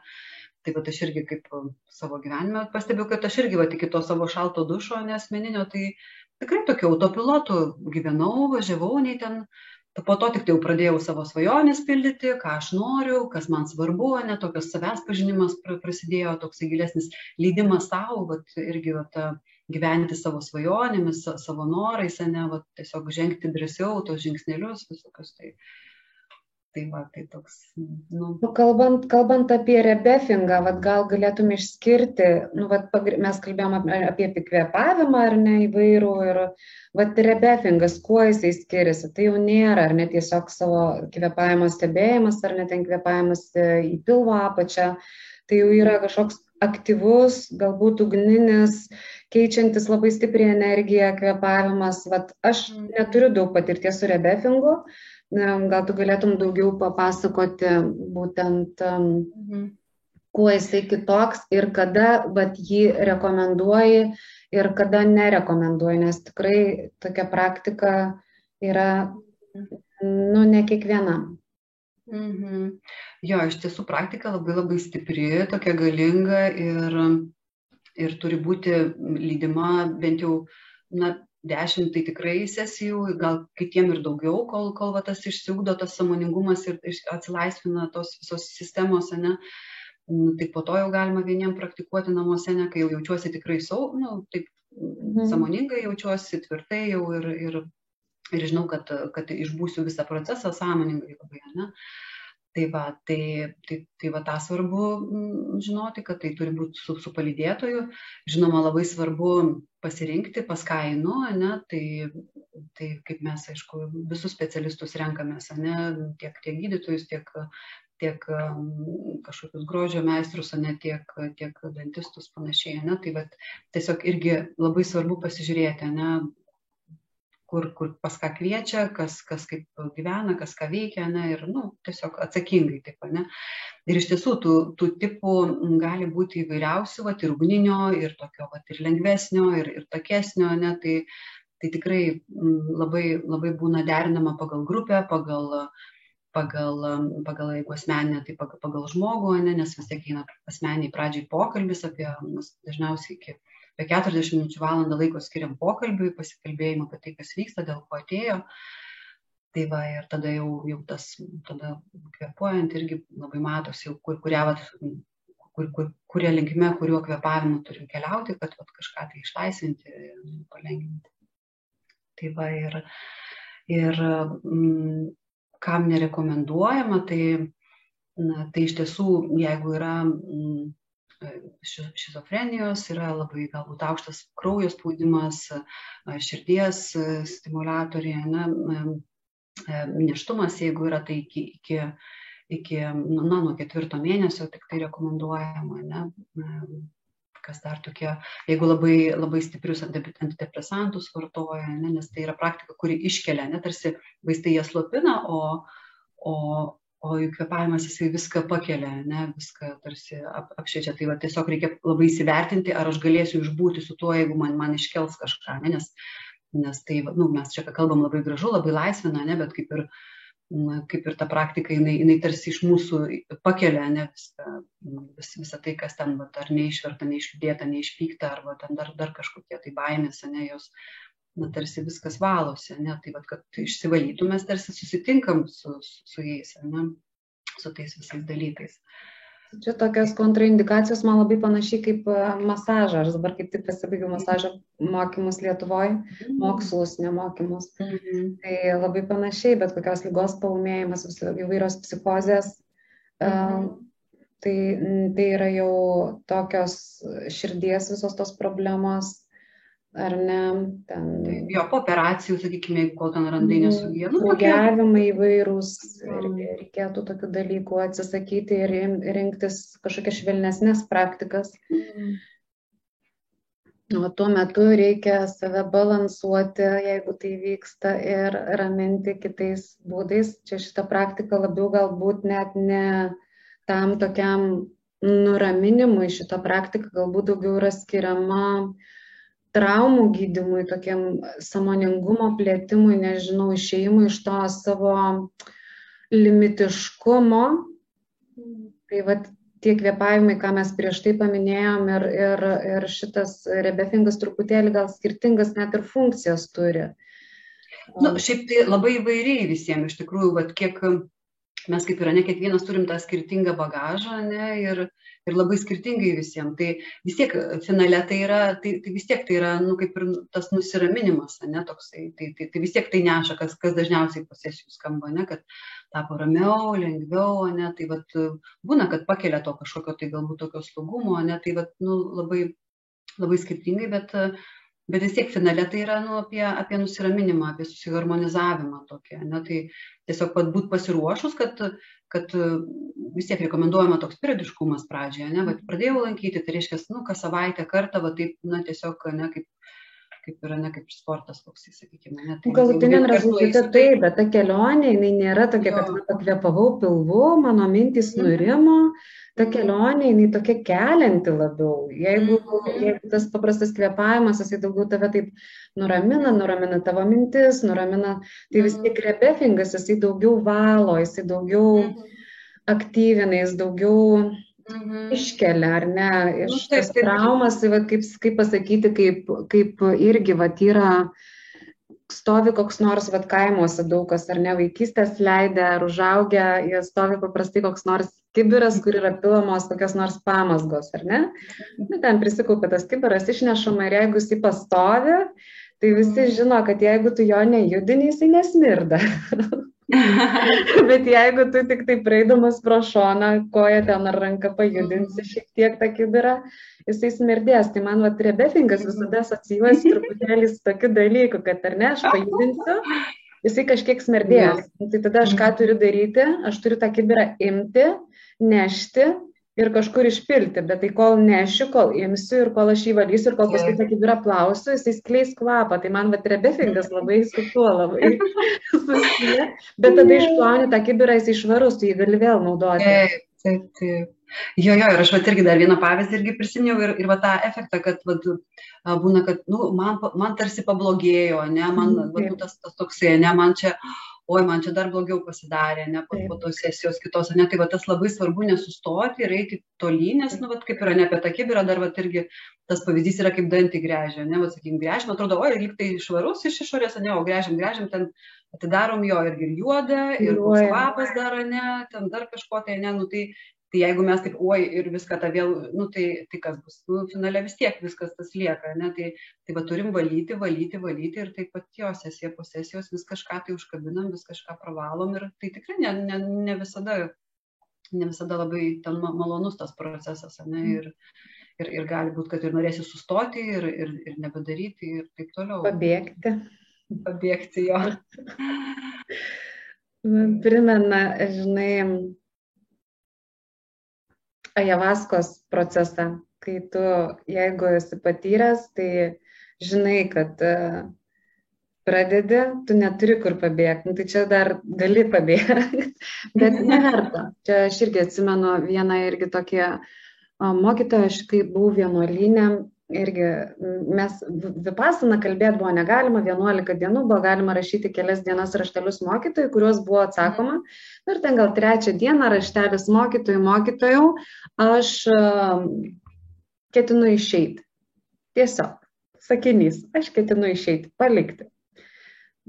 Tai va, aš irgi kaip savo gyvenime pastebėjau, kad aš irgi va, iki to savo šalto dušo nesmeninio, tai tikrai tokiu autopilotu gyvenau, važiavau, nei ten po to tik tai jau pradėjau savo svajonės pildyti, ką aš noriu, kas man svarbu, ne tokios savęs pažinimas prasidėjo, toksai gilesnis leidimas savo, vat, irgi vat, gyventi savo svajonėmis, savo norais, ne, vat, tiesiog žengti drąsiau tos žingsnelius visokius. Tai, Tai va, tai toks. Nu. Nu, kalbant, kalbant apie rebefingą, vat, gal galėtum išskirti, nu, vat, mes kalbėjom apie, apie kvėpavimą ar ne įvairų ir vat, rebefingas, kuo jisai skiriasi, tai jau nėra, ar ne tiesiog savo kvėpavimo stebėjimas, ar ne ten kvėpavimas e, į pilvo apačią, tai jau yra kažkoks aktyvus, galbūt ugninis, keičiantis labai stipriai energiją, kvėpavimas. Vat, aš mm. neturiu daug patirties su rebefingu, Gal tu galėtum daugiau papasakoti būtent, mhm. kuo jisai kitoks ir kada vat, jį rekomenduoji ir kada nerekomenduoji, nes tikrai tokia praktika yra, nu, ne kiekvienam. Mhm. Jo, iš tiesų praktika labai labai stipri, tokia galinga ir, ir turi būti lydima bent jau, na, dešimt tai tikrai sesijų, gal kitiem ir daugiau, kol, kol va, tas išsiugdo tas samoningumas ir atsilaisvina tos visos sistemos, ne. Nu, tai po to jau galima vieniem praktikuoti namuose, ne, kai jau jaučiuosi tikrai sau, nu, taip mhm. samoningai jaučiuosi tvirtai jau ir, ir, ir žinau, kad, kad išbūsiu visą procesą sąmoningai labai, ne. Tai va, tai, tai, tai va tą svarbu žinoti, kad tai turi būti su, su palydėtoju. Žinoma, labai svarbu pasirinkti, pas ką einu, ne, tai, tai kaip mes, aišku, visus specialistus renkamės, ne, tiek, tiek gydytojus, tiek, tiek kažkokius grožio meistrus, ne, tiek, tiek dantistus panašiai. Ne, tai va, tiesiog irgi labai svarbu pasižiūrėti, ne, kur, kur pas ką kviečia, kas, kas kaip gyvena, kas ką veikia, ne, ir, nu, tiesiog atsakingai taip, ne. Ir iš tiesų tų, tų tipų gali būti įvairiausių, va, ir ugninio, ir tokio, va, ir lengvesnio, ir, ir takesnio, ne, tai, tai tikrai labai, labai būna derinama pagal grupę, pagal, pagal, pagal jeigu asmeninė, tai pagal, pagal žmogų, ne, nes vis tiek eina asmeniai pradžiai pokalbis apie, dažniausiai iki apie 40 minučių valandą laiko skiriam pokalbiui, pasikalbėjimui apie tai, kas vyksta, dėl ko atėjo. Tai va, ir tada jau, jau tas, tada kvepuojant irgi labai matosi, jau kur, kuria, vat, kur, kur, kurie linkme, kuriuo kvepavimu turim keliauti, kad vat, kažką tai išlaisvinti palengvinti. Tai va, ir, ir mm, kam nerekomenduojama, tai, na, tai iš tiesų, jeigu yra mm, šizofrenijos, yra labai galbūt aukštas kraujo spaudimas, širdies stimulatoriai, na, neštumas, jeigu yra tai iki, iki, iki na, nuo ketvirto mėnesio tik tai rekomenduojama, ne, kas dar tokie, jeigu labai, labai stiprius antidepresantus vartoja, ne, nes tai yra praktika, kuri iškelia, ne, tarsi vaistai jas slopina, o, o, o jų kvėpavimas jisai viską pakelia, ne, viską tarsi ap, apšviečia. Tai va, tiesiog reikia labai įsivertinti, ar aš galėsiu išbūti su tuo, jeigu man, man iškels kažką, ne, nes, nes tai, nu, mes čia kalbam labai gražu, labai laisvina, ne, bet kaip ir, na, kaip ir ta praktika, jinai, jinai tarsi iš mūsų pakelia, ne, viską, vis, visą tai, kas ten, va, ar neišverta, neišliūdėta, neišpykta, arba ten dar, dar kažkokie tai baimės, ne, jos na, tarsi viskas valosi, ne, tai vad, kad išsivalytų, mes tarsi susitinkam su, su, jais, ne, su tais visais dalykais. Čia tokios kontraindikacijos man labai panašiai kaip e, masažas. Aš dabar kaip tik pasibaigiau masažo mokymus Lietuvoje, mhm. mokslus, nemokymus. Mhm. Tai labai panašiai, bet kokios lygos paumėjimas, įvairios psichozės. Mhm. Tai, tai yra jau tokios širdies visos tos problemos, ar ne? Ten... Tai, jo, po operacijų, sakykime, kol ten randai mm, nesugyja. Nu, Blogiavimai įvairūs, mm. reikėtų tokių dalykų atsisakyti ir rinktis kažkokias švelnesnės praktikas. Mm. O tuo metu reikia save balansuoti, jeigu tai vyksta, ir raminti kitais būdais. Čia šita praktika labiau galbūt net ne tam tokiam nuraminimui, šita praktika galbūt daugiau yra skiriama uh, traumų gydimui, tokiam samoningumo plėtimui, nežinau, išėjimui iš to savo limitiškumo. Tai vad tie kvėpavimai, ką mes prieš tai paminėjom ir, ir, ir šitas rebefingas truputėlį gal skirtingas net ir funkcijas turi. Nu, šiaip tai labai įvairiai visiems, iš tikrųjų, vat, kiek mes kaip yra, ne kiekvienas turim tą skirtingą bagažą, ne, ir, ir labai skirtingai visiems. Tai vis tiek finale tai yra, tai, tai vis tiek tai yra, nu, kaip ir tas nusiraminimas, ne, toksai, tai, tai, tai vis tiek tai neša, kas, kas dažniausiai po sesijų skamba, ne, kad tapo ramiau, lengviau, ne, tai vat, būna, kad pakelia to kažkokio tai galbūt tokio slogumo, ne, tai vat, nu, labai, labai skirtingai, bet, bet vis tiek finale tai yra nu, apie, apie nusiraminimą, apie susiharmonizavimą tokį, ne, tai tiesiog pat būt pasiruošus, kad, kad vis tiek rekomenduojama toks periodiškumas pradžioje, ne, vat, pradėjau lankyti, tai reiškia, nu, kas savaitę kartą, va taip, na, tiesiog, ne, kaip kaip yra, ne kaip sportas koks, sakykime. Ne, tai Galutiniam rezultate taip, bet ta kelionė, jinai nėra tokia, jo. kad pakvėpavau pilvu, mano mintys mhm. nurimo, ta kelionė, jinai tokia kelianti labiau. Jeigu, mhm. jeigu tas paprastas kvėpavimas, jisai daugiau tave taip nuramina, nuramina tavo mintis, nuramina, tai vis tiek mhm. rebefingas, jisai daugiau valo, jisai daugiau aktyvina, jis daugiau Mhm. Iškelia, ar ne, iš nu, tas traumas, tai va, kaip, kaip pasakyti, kaip, kaip irgi va, yra, stovi koks nors va, kaimuose daug kas, ar ne, vaikystės leidę, ar užaugę, jie stovi paprastai koks nors kibiras, kur yra pilamos kokios nors pamasgos, ar ne? Nu, ten prisikaupia tas kibiras, išnešama ir jeigu jis pastovi, tai visi žino, kad jeigu tu jo nejudini, jisai nesmirda. Bet jeigu tu tik tai praeidamas pro šoną, koją ten ar ranką pajudinsi šiek tiek tą kibirą, jisai smirdės. Tai man va trebefingas visada asocijuosi truputėlį su tokiu dalyku, kad ar ne, aš pajudinsiu, jisai kažkiek smirdės. Tai tada aš ką turiu daryti? Aš turiu tą kibirą imti, nešti ir kažkur išpilti, bet tai kol nešiu, kol imsiu ir kol aš jį valysiu ir kol paskui tą kibirą plausiu, jisai skleis kvapą. Tai man vat rebefingas labai su tuo labai susiję. Bet tada išplauni tą kibirą, jisai švarus, tu jį gali vėl naudoti. Taip, taip, taip. Jo, jo, ir aš vat irgi dar vieną pavyzdį irgi prisiminiau ir, ir va tą efektą, kad vat, būna, kad nu, man, man tarsi pablogėjo, ne, man mm, vat, nu, tas, tas toksai, ne, man čia, oi, man čia dar blogiau pasidarė, ne, po, po tos sesijos kitos, ne, tai va tas labai svarbu nesustoti ir eiti tolyn, nes, nu, va, kaip yra ne apie tą kibirą, dar va irgi tas pavyzdys yra kaip dantį grežia, ne, va, sakykim, grežim, atrodo, oi, lyg tai švarus iš išorės, ne, o grežim, grežim, ten atidarom jo irgi juodą, ir kvapas dar, ne, ten dar kažko tai, ne, nu, tai tai jeigu mes taip oi ir viską tą vėl nu tai tai kas bus nu finale vis tiek viskas tas lieka ane tai tai va turim valyti valyti valyti ir taip pat jo sesija po sesijos vis kažką tai užkabinam vis kažką pravalom ir tai tikrai ne ne ne visada ne visada labai ten malonus tas procesas ane mm. ir ir, ir gali būti, kad ir norėsi sustoti ir, ir, ir nebedaryti ir taip toliau. Pabėgti. Pabėgti jo. Primena, žinai, ajavaskos procesą, kai tu, jeigu esi patyręs, tai žinai, kad e, pradedi, tu neturi kur pabėgti, nu, tai čia dar gali pabėgti, bet neverta. Čia aš irgi atsimenu vieną irgi tokį mokytoją, aš kai buvau vienuolinė, irgi mes vipasaną kalbėti buvo negalima, 11 dienų buvo galima rašyti kelias dienas raštelius mokytojai, kuriuos buvo atsakoma. Ir ten gal trečią dieną raštelis mokytojų, mokytojų, aš ketinu išeiti. Tiesiog, sakinys, aš ketinu išeiti, palikti.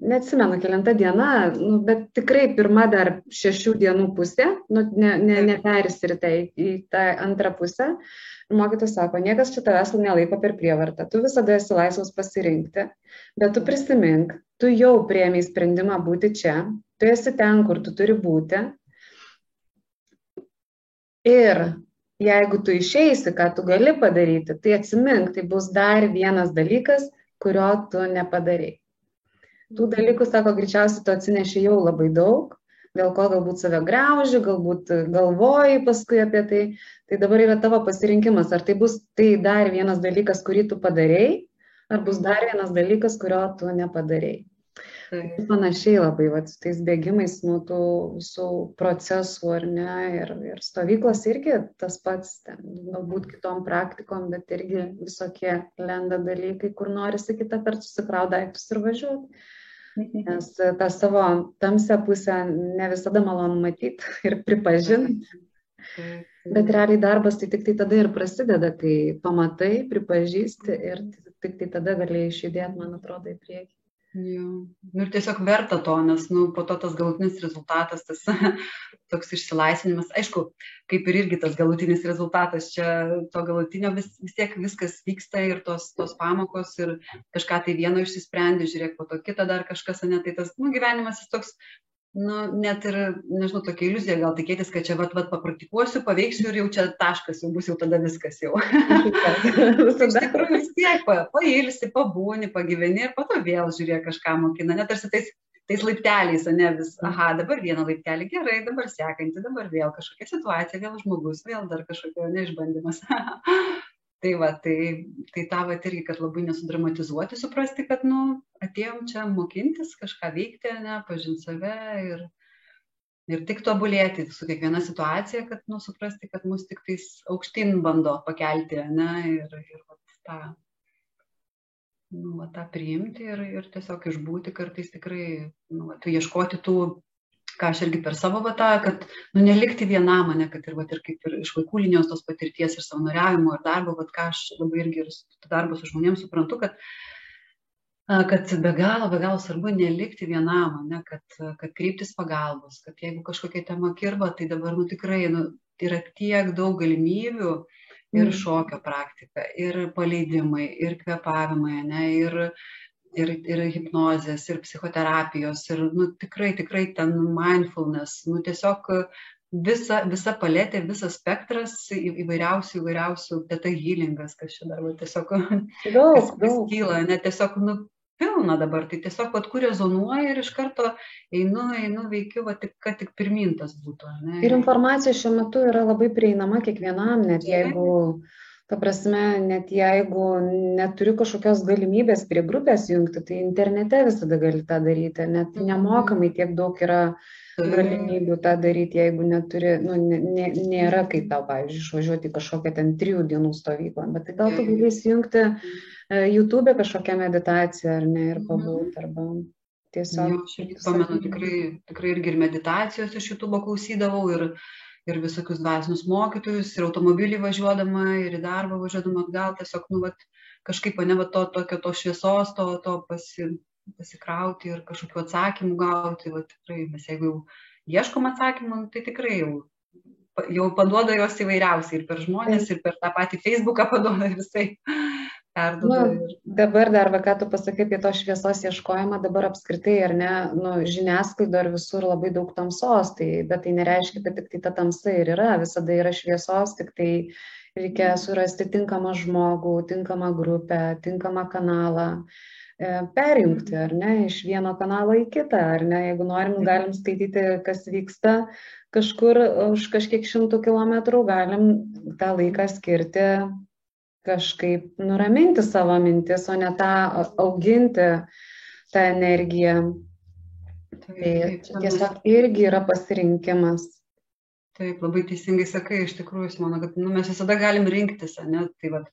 Neatsimenu, kilintą dieną, nu, bet tikrai pirma dar šešių dienų pusė, nu, ne, ne, nepersirite į, į tą antrą pusę. Mokytojas sako, niekas čia tavęs nelaiko per prievartą, tu visada esi laisvas pasirinkti, bet tu prisimink, tu jau prieimiai sprendimą būti čia, tu esi ten, kur tu turi būti. Ir jeigu tu išeisi, ką tu gali padaryti, tai atsimink, tai bus dar vienas dalykas, kurio tu nepadarėjai. Tų dalykų, sako, greičiausiai tu atsineši jau labai daug, dėl ko galbūt save grauži, galbūt galvoji paskui apie tai. Tai dabar yra tavo pasirinkimas, ar tai bus tai dar vienas dalykas, kurį tu padarėjai, ar bus dar vienas dalykas, kurio tu nepadarėjai. Tai panašiai labai, va, su tais bėgimais, nu, tų visų procesų, ar ne, ir, ir stovyklos irgi tas pats, ten, galbūt kitom praktikom, bet irgi visokie lenda dalykai, kur norisi kitą kartą susikraut daiktus ir važiuoti. Nes tą savo tamsią pusę ne visada malonu matyti ir pripažinti. Bet realiai darbas tai tik tai tada ir prasideda, kai pamatai, pripažįsti ir tik tai tada galėjai išjudėti, man atrodo, į priekį. Jo. Nu, ir tiesiog verta to, nes nu, po to tas galutinis rezultatas, tas toks išsilaisvinimas, aišku, kaip ir irgi tas galutinis rezultatas, čia to galutinio vis, vis tiek viskas vyksta ir tos, tos pamokos ir kažką tai vieno išsisprendė, žiūrėk, po to kitą dar kažkas, ne, tai tas nu, gyvenimas jis toks nu net ir nežinau tokia iliuzija gal tikėtis kad čia vat vat papraktikuosiu paveiksiu ir jau čia taškas jau bus jau tada viskas jau. Iš tikrųjų vis tiek pa pailsi pabūni pagyveni ir po to vėl žiūrėk kažką mokina net tarsi tais tais laipteliais ane vis aha dabar vieną laiptelį gerai dabar sekantį dabar vėl kažkokia situacija vėl žmogus vėl dar kažkokia ane išbandymas tai va tai tai tą vat irgi kad labai nesudramatizuoti suprasti kad nu atėjom čia mokintis kažką veikti ane pažint save ir ir tik tobulėti su kiekviena situacija kad nu suprasti kad mus tiktais aukštyn bando pakelti ane ir ir vat tą nu va tą priimti ir ir tiesiog išbūti kartais tikrai nu vat ieškoti tų ką aš irgi per savo va tą, kad nu, nelikti vienam mane, kad ir, va, ir kaip ir iš vaikų linijos tos patirties ir savanoriavimo ir darbo, va, ką aš labai irgi ir darbo su žmonėms suprantu, kad, kad be galo, be galo svarbu nelikti vienam, ne, kad, kad kryptis pagalbos, kad jeigu kažkokia tema kirba, tai dabar nu, tikrai nu, yra tiek daug galimybių ir mm. šokio praktika, ir paleidimai, ir kvepavimai, ne, ir ir ir hipnozės ir psichoterapijos ir nu tikrai tikrai ten mindfulness nu tiesiog visa visa paletė visas spektras įvairiausių įvairiausių teta hylingas kas čia dar va tiesiog daug, kas, kas kyla ne tiesiog nu pilna dabar tai tiesiog vat kur rezonuoja ir iš karto einu einu veikiu va tik kad tik pirmyn tas būtų ane ir informacija šiuo metu yra labai prieinama kiekvienam net jeigu ta prasme net jeigu neturi kažkokios galimybės prie grupės jungti tai internete visada gali tą daryti net mhm. nemokamai tiek daug yra galimybių tą daryti jeigu neturi nu ne nėra kaip tau pavyzdžiui išvažiuoti į kažkokią ten trijų dienų stovyklą bet tai gal tu gali įsijungti e, jutube kažkokią meditaciją ar ne ir mhm. pabūt arba tiesiog jo aš irgi pamenu tikrai tikrai irgi ir meditacijos iš jutubo klausydavau ir ir visokius dvasinius mokytojus ir automobily važiuodama ir į darbą važiuodama atgal tiesiog nu vat kažkaip ane va to tokio tos šviesos to to pasi pasikrauti ir kažkokių atsakymų gauti va tikrai mes jeigu jau ieškom atsakymų tai tikrai jau jau paduoda jos įvairiausiai ir per žmones ir per tą patį feisbuką paduoda visai perduoda. Nu, dabar dar, va, ką tu pasakai apie to šviesos ieškojimą, dabar apskritai, ar ne, nu, žiniasklaido ir visur labai daug tamsos, tai, bet tai nereiškia, kad tik tai ta tamsa ir yra, visada yra šviesos, tik tai reikia surasti tinkamą žmogų, tinkamą grupę, tinkamą kanalą e, perjungti, ar ne, iš vieno kanalo į kitą, ar ne, jeigu norim, galim skaityti, kas vyksta kažkur už kažkiek šimtų kilometrų, galim tą laiką skirti kažkaip nuraminti savo mintis, o ne tą auginti tą energiją. Tai tiesiog irgi yra pasirinkimas. Taip, labai teisingai sakai, iš tikrųjų, manau, kad nu, mes visada galim rinktis, ne, tai vad,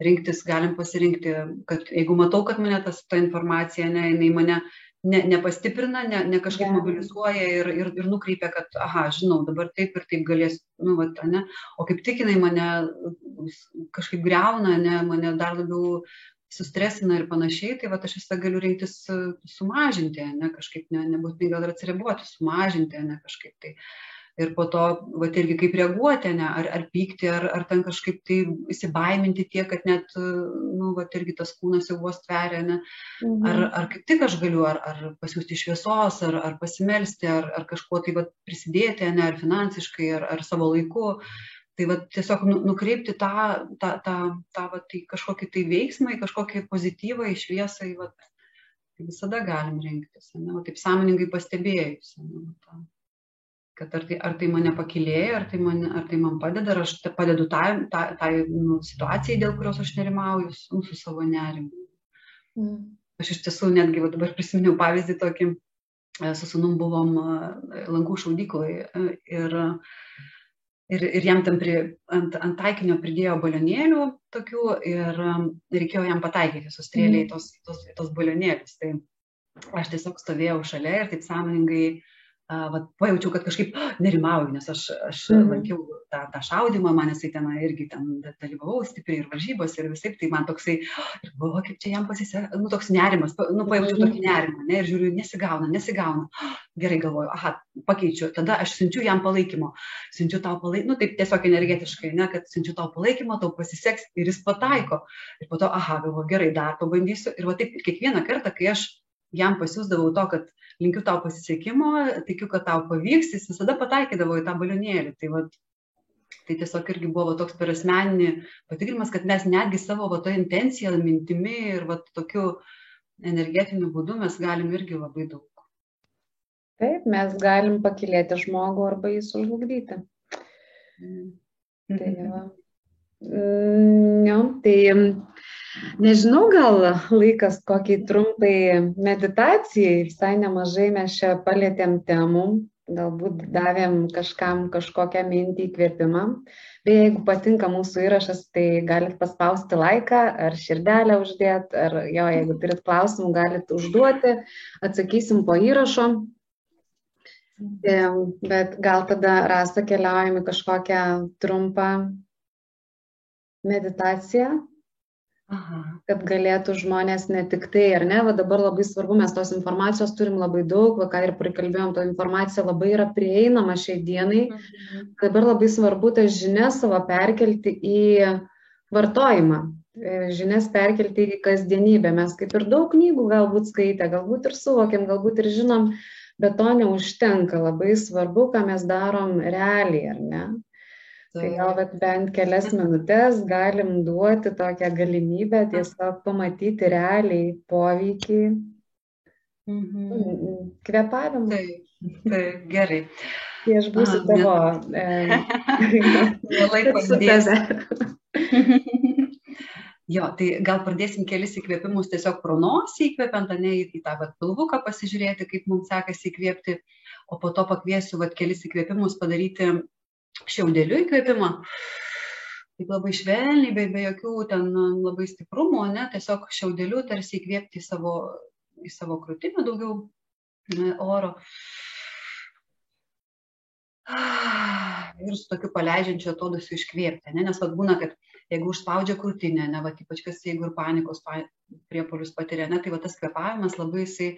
rinktis galim pasirinkti, kad jeigu matau, kad mane tas, ta informacija, ne, jinai mane ne nepastiprina ne ne kažkaip mobilizuoja ir ir ir nukreipia kad aha žinau dabar taip ir taip galės nu vat ane. O kaip tik jinai mane kažkaip griauna ane mane dar labiau sustresina ir panašiai tai vat aš visada galiu rinktis sumažinti ane kažkaip ne nebūtinai gal ir atsiriboti sumažinti ane kažkaip tai ir po to vat irgi kaip reaguoti ane ar ar pykti ar ar ten kažkaip tai įsibaiminti tiek kad net nu vat irgi tas kūnas jau vos tveria ane. Mhm. ar ar kaip tik aš galiu ar ar pasiųsti šviesos ar ar pasimelsti ar ar kažkuo tai vat prisidėti ane ar finansiškai ar ar savo laiku. Tai vat tiesiog nu nukreipti tą tą tą tą vat į kažkokį tai veiksmą kažkokį pozityvą į šviesą į vat tai visada galim rinktis ane va taip sąmoningai pastebėjus ane va tą kad ar tai, ar tai mane pakilėja, ar tai, mane, ar tai man padeda, ar aš padedu tai, tai, tai nu, situacijai, dėl kurios aš nerimauju, nu, su savo nerimu. Mm. Aš iš tiesų netgi va, dabar prisiminiau pavyzdį tokį, e, su sunum buvom e, langų šaudykloje ir, ir, ir jam tam pri, ant, ant taikinio pridėjo balionėlių tokių ir reikėjo jam pataikyti, sustrėlė mm. tos, tos, tos balionėlius. Tai aš tiesiog stovėjau šalia ir taip sąmoningai vat, pajaučiau, kad kažkaip nerimauju, nes aš, aš mhm. lankiau tą, tą šaudimą, man jisai ten irgi ten dalyvavau stipriai ir varžybos ir visai, tai man toksai, ir buvo, kaip čia jam pasisekė, nu toks nerimas, nu pajaučiau tokį nerimą, ne, ir žiūriu, nesigauna, nesigauna. Gerai galvoju, aha, pakeičiu, tada aš siunčiu jam palaikymo, siunčiu tau palaikymą, nu taip tiesiog energetiškai, ne, kad siunčiu tau palaikymą, tau pasiseks ir jis pataiko. Ir po to, aha, galvoju, gerai, dar pabandysiu. Ir va taip kiekvieną kartą, kai aš jam pasiūsdavau to, kad linkiu tau pasisekimo, tikiu, kad tau pavyks, jis visada pataikydavo į tą balionėlį. Tai, vat, tai tiesiog irgi buvo toks per asmeninį patikrinimas, kad mes netgi savo va, to intenciją, mintimi ir va, tokiu energetiniu būdu mes galim irgi labai daug. Taip, mes galim pakilėti žmogų arba jį sužlugdyti. Mm. Tai, va. mm, jo, tai Nežinau, gal laikas kokiai trumpai meditacijai, visai nemažai mes čia palėtėm temų, galbūt davėm kažkam kažkokią mintį įkvėpimą. Beje, jeigu patinka mūsų įrašas, tai galit paspausti laiką ar širdelę uždėti, ar jo, jeigu turit klausimų, galit užduoti, atsakysim po įrašo. Bet gal tada rasa keliaujame kažkokią trumpą meditaciją, Aha. kad galėtų žmonės ne tik tai, ar ne, va dabar labai svarbu, mes tos informacijos turim labai daug, va ką ir prikalbėjom, to informacija labai yra prieinama šiai dienai, mhm. dabar labai svarbu tas žinias savo perkelti į vartojimą, e, žinias perkelti į kasdienybę. Mes kaip ir daug knygų galbūt skaitę, galbūt ir suvokiam, galbūt ir žinom, bet to neužtenka, labai svarbu, ką mes darom realiai, ar ne? Tai gal bet bent kelias minutės galim duoti tokią galimybę tiesiog pamatyti realiai poveikį mhm. kvepavimą. Taip, taip, gerai. Tai aš būsiu tavo. Mielai pasidėsiu. Jo, tai gal pradėsim kelis įkvėpimus tiesiog pro nosį įkvepiant, ne į tą vat, pilvuką pasižiūrėti, kaip mums sekasi įkvėpti, o po to pakviesiu vat, kelis įkvėpimus padaryti šiaudeliu įkvėpimą. Taip labai švelniai, be, be jokių ten labai stiprumo, ne, tiesiog šiaudeliu tarsi įkvėpti į savo, į savo krūtinę daugiau oro. Ir su tokiu paleidžiančiu atodusiu iškvėpti, ne? nes vad būna, kad jeigu užspaudžia krūtinę, ne, va, ypač kas jeigu ir panikos pa, priepolius patiria, ne, tai va tas kvepavimas labai jisai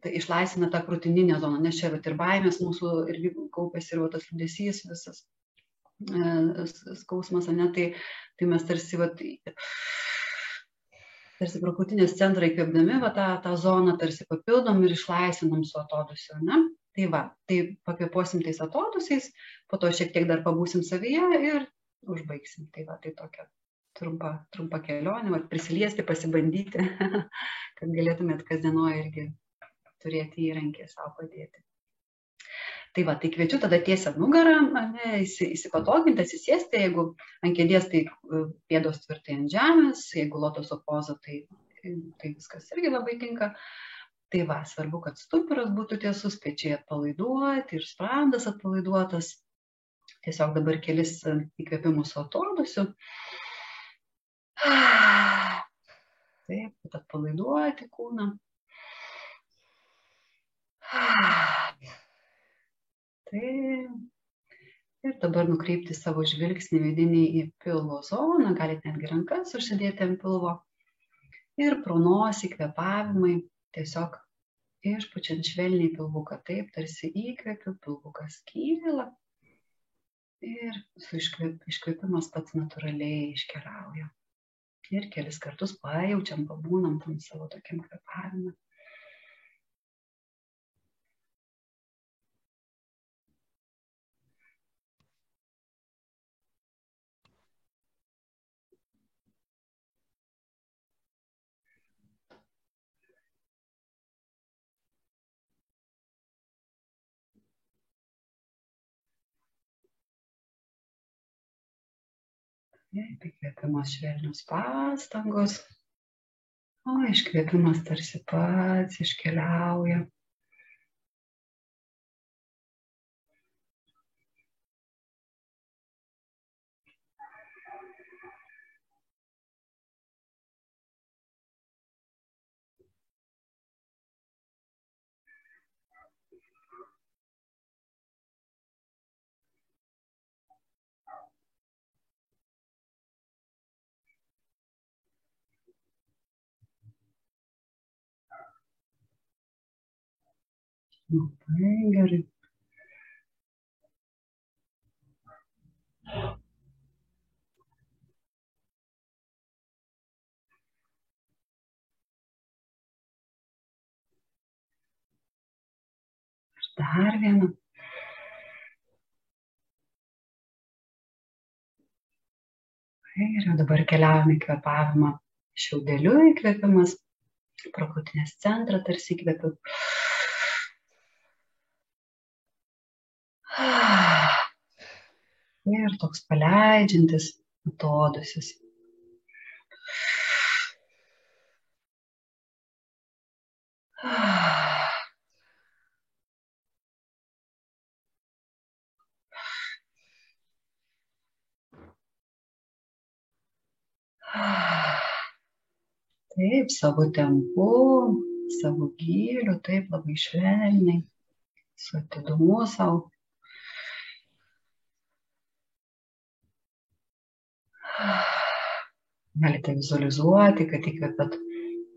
tai išlaisvina tą krūtininę zoną, nes čia vat, ir baimės mūsų irgi kaupėsi ir va, tas liūdėsys visas e, skausmas, ne, tai, tai mes tarsi, vat, tarsi prokutinės centrą įkvėpdami va, tą, tą zoną tarsi papildom ir išlaisvinam su atodusiu, ne? Tai va, tai pakvėpuosim tais atodusiais, po to šiek tiek dar pabūsim savyje ir užbaigsim. Tai va, tai tokia trumpa, trumpa kelionė, va, prisiliesti, pasibandyti, kad galėtumėt kasdienoje irgi turėti įrankį savo padėti. Tai va, tai kviečiu tada tiesią nugarą, ne, įsipatoginti, atsisėsti, jeigu ant kėdės, tai e, pėdos tvirtai ant žemės, jeigu lotoso poza, tai, tai viskas irgi labai tinka. Tai va, svarbu, kad stuburas būtų tiesus, pečiai atpalaiduoti ir sprandas atpalaiduotas. Tiesiog dabar kelis įkvėpimus atodusiu. Taip, atpalaiduoti kūną. Taip. Ir dabar nukreipti savo žvilgsnį vidinį į pilvo zoną, galite netgi rankas užsidėti ant pilvo. Ir pro nosį kvepavimai, tiesiog išpučiant švelniai pilvuką, taip tarsi įkvepiu, pilvukas kyla. Ir su iškvėp, iškvėpimas pats natūraliai iškeliauja. Ir kelis kartus pajaučiam, pabūnam tam savo tokiam kvepavimui. Įkvėpimas švelnios pastangos, o iškvėpimas tarsi pats iškeliauja. Labai gerai. Dar vieną. Ir jau dabar keliaujame į kvepavimą šiaudeliu įkvėpimas, pro krūtinės centrą tarsi įkvėpiu. Ir toks paleidžiantis atodusis. Taip, savo tempu, savo gyliu, taip labai švelniai, su atidumu savo. Galite vizualizuoti, kad įkvepiat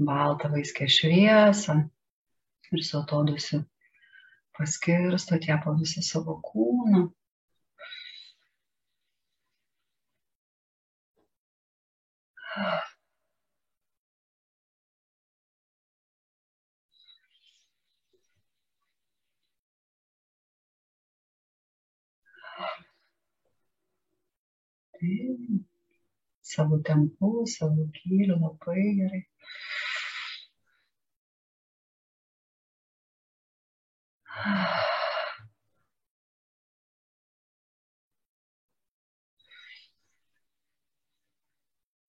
baltą vaiskę šviesą ir su atodusiu paskirstot ją po visą savo kūną. Taip. Savo tempu, savo gyliu labai gerai.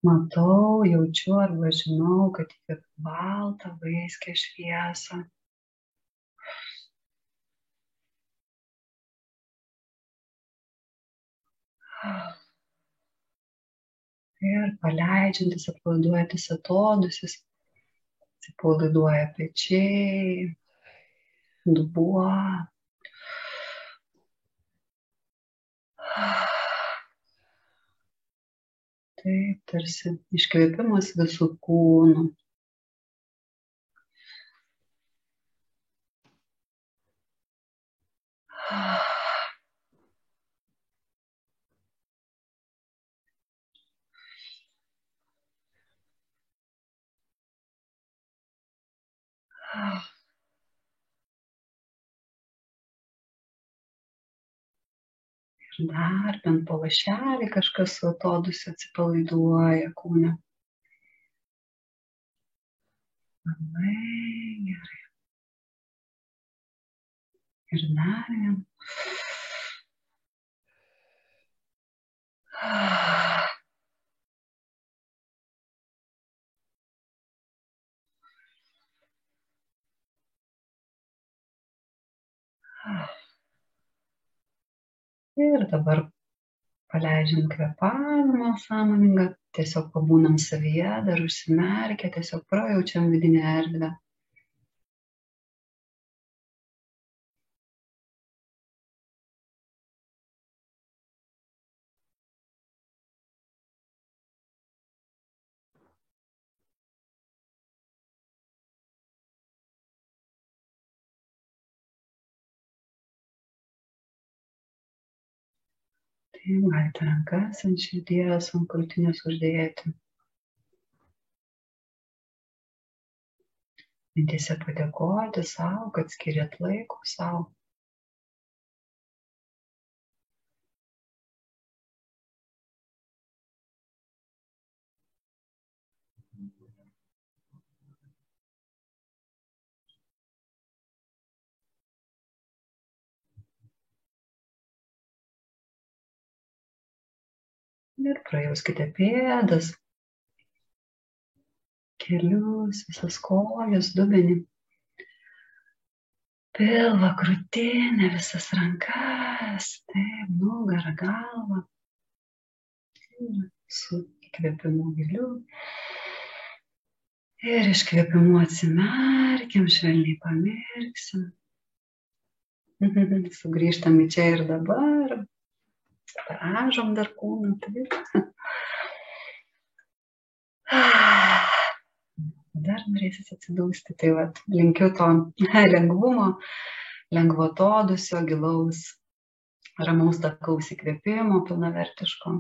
Matau, jaučiu arba žinau, kad įkvepiu baltą vaiskę šviesą. Ir paleidžiantis, atpalaiduojantis atodusis, atsipalaiduoja pečiai, dubuo. Taip, tarsi iškvėpimas visų kūnų. Ir dar bent po lašelį kažkas su atodusiu atsipalaiduoja kūne. Labai gerai. Ir dar vien. Ir dabar paleidžiam kvėpavimą sąmoningą, tiesiog pabūnam savyje, dar užsimerkę, tiesiog projaučiam vidinę erdvę. Taip, galite rankas ant širdies, ant krūtinės uždėti. Mintise padėkoti savo, kad skiriat laiko savo. Ir prajauskite pėdas, kelius, visas kojas, dubenį, pilvą, krūtinę, visas rankas, taip, nugarą, galvą. Ir su įkvėpimu giliu. Ir iškvėpimu atsimerkiam, švelniai pamirksim. Sugrįžtam į čia ir dabar, paražom dar kūną. Taip. Dar norėsis atsidūsti, tai vat, linkiu to lengvumo, lengvo atodusio, gilaus, ramaus takaus įkvėpimo, pilnavertiško.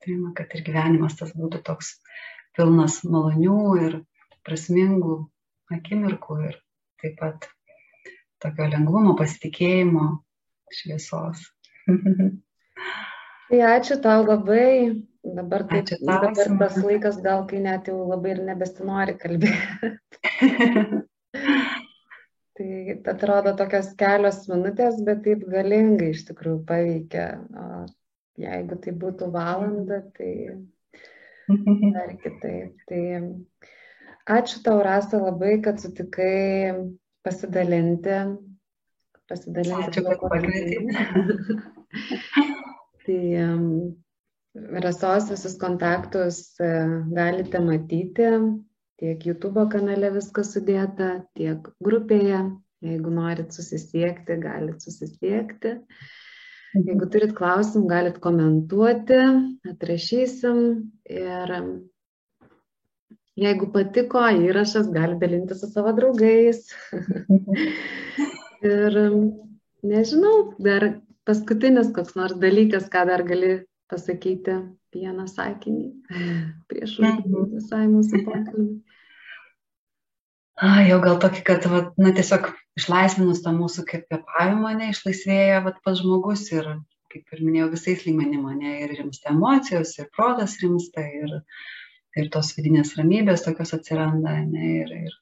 Tai, na, kad ir gyvenimas tas būtų toks pilnas malonių ir prasmingų akimirkų ir taip pat tokio lengvumo, pasitikėjimo, šviesos. Tai ačiū tau labai. Dabar, taip, dabar tas laikas gal, kai net jau labai ir nebesinori kalbėti. tai atrodo tokios kelios minutės, bet taip galingai iš tikrųjų paveikia. O jeigu tai būtų valanda, tai dar kitaip. Tai ačiū tau, Rasa, labai, kad sutikai pasidalinti. Pasidalinti. Ačiū, kad pakvietei. Tai Rasos visus kontaktus e, galite matyti tiek YouTube kanale viskas sudėta, tiek grupėje. Jeigu norit susisiekti, galit susisiekti. Jeigu turit klausimų, galit komentuoti, atrašysim. Ir jeigu patiko įrašas, galite dalinti su savo draugais. ir nežinau, dar paskutinis koks nors dalykas, ką dar gali pasakyti vieną sakinį prieš mhm. visai mūsų pokalbį. Jau gal tokį, kad, va, na, tiesiog išlaisvinus tą mūsų kaip kvepavimą, ne, išlaisvėja, va, pats žmogus ir, kaip ir minėjau, visais lygmenim, ne, ir rimsta emocijos, ir protas rimsta, ir, ir tos vidinės ramybės tokios atsiranda, ne, ir, ir,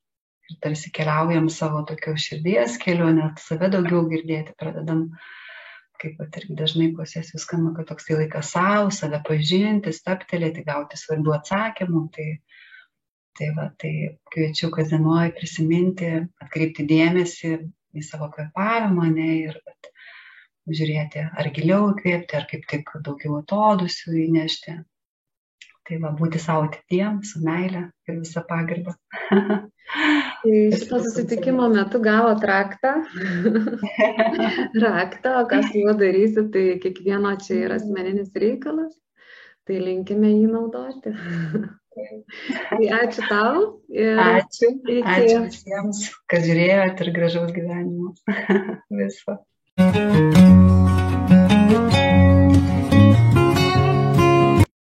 ir tarsi keliaujam savo tokio širdies keliu, net save daugiau girdėti, pradedam uh, kaip pat irgi dažnai po sesijų skamba, kad toks tai laikas savo, save pažinti, staptelėti, gauti svarbių atsakymų. Tai, tai, va, tai kviečiu kasdienuoju prisiminti, atkreipti dėmesį į savo kvepavimą ne, ir vat, žiūrėti, ar giliau įkvėpti, ar kaip tik daugiau atodusių įnešti. Tai va, būti savo atitiem, su meile ir visą pagarbą. Tai šito susitikimo metu gavo traktą, raktą, o kas juo darysi, tai kiekvieno čia yra asmeninis reikalas, tai linkime jį naudoti. tai ačiū tau. Ir ačiū. Iki. Ačiū visiems, kad žiūrėjote ir gražaus gyvenimo. Viso.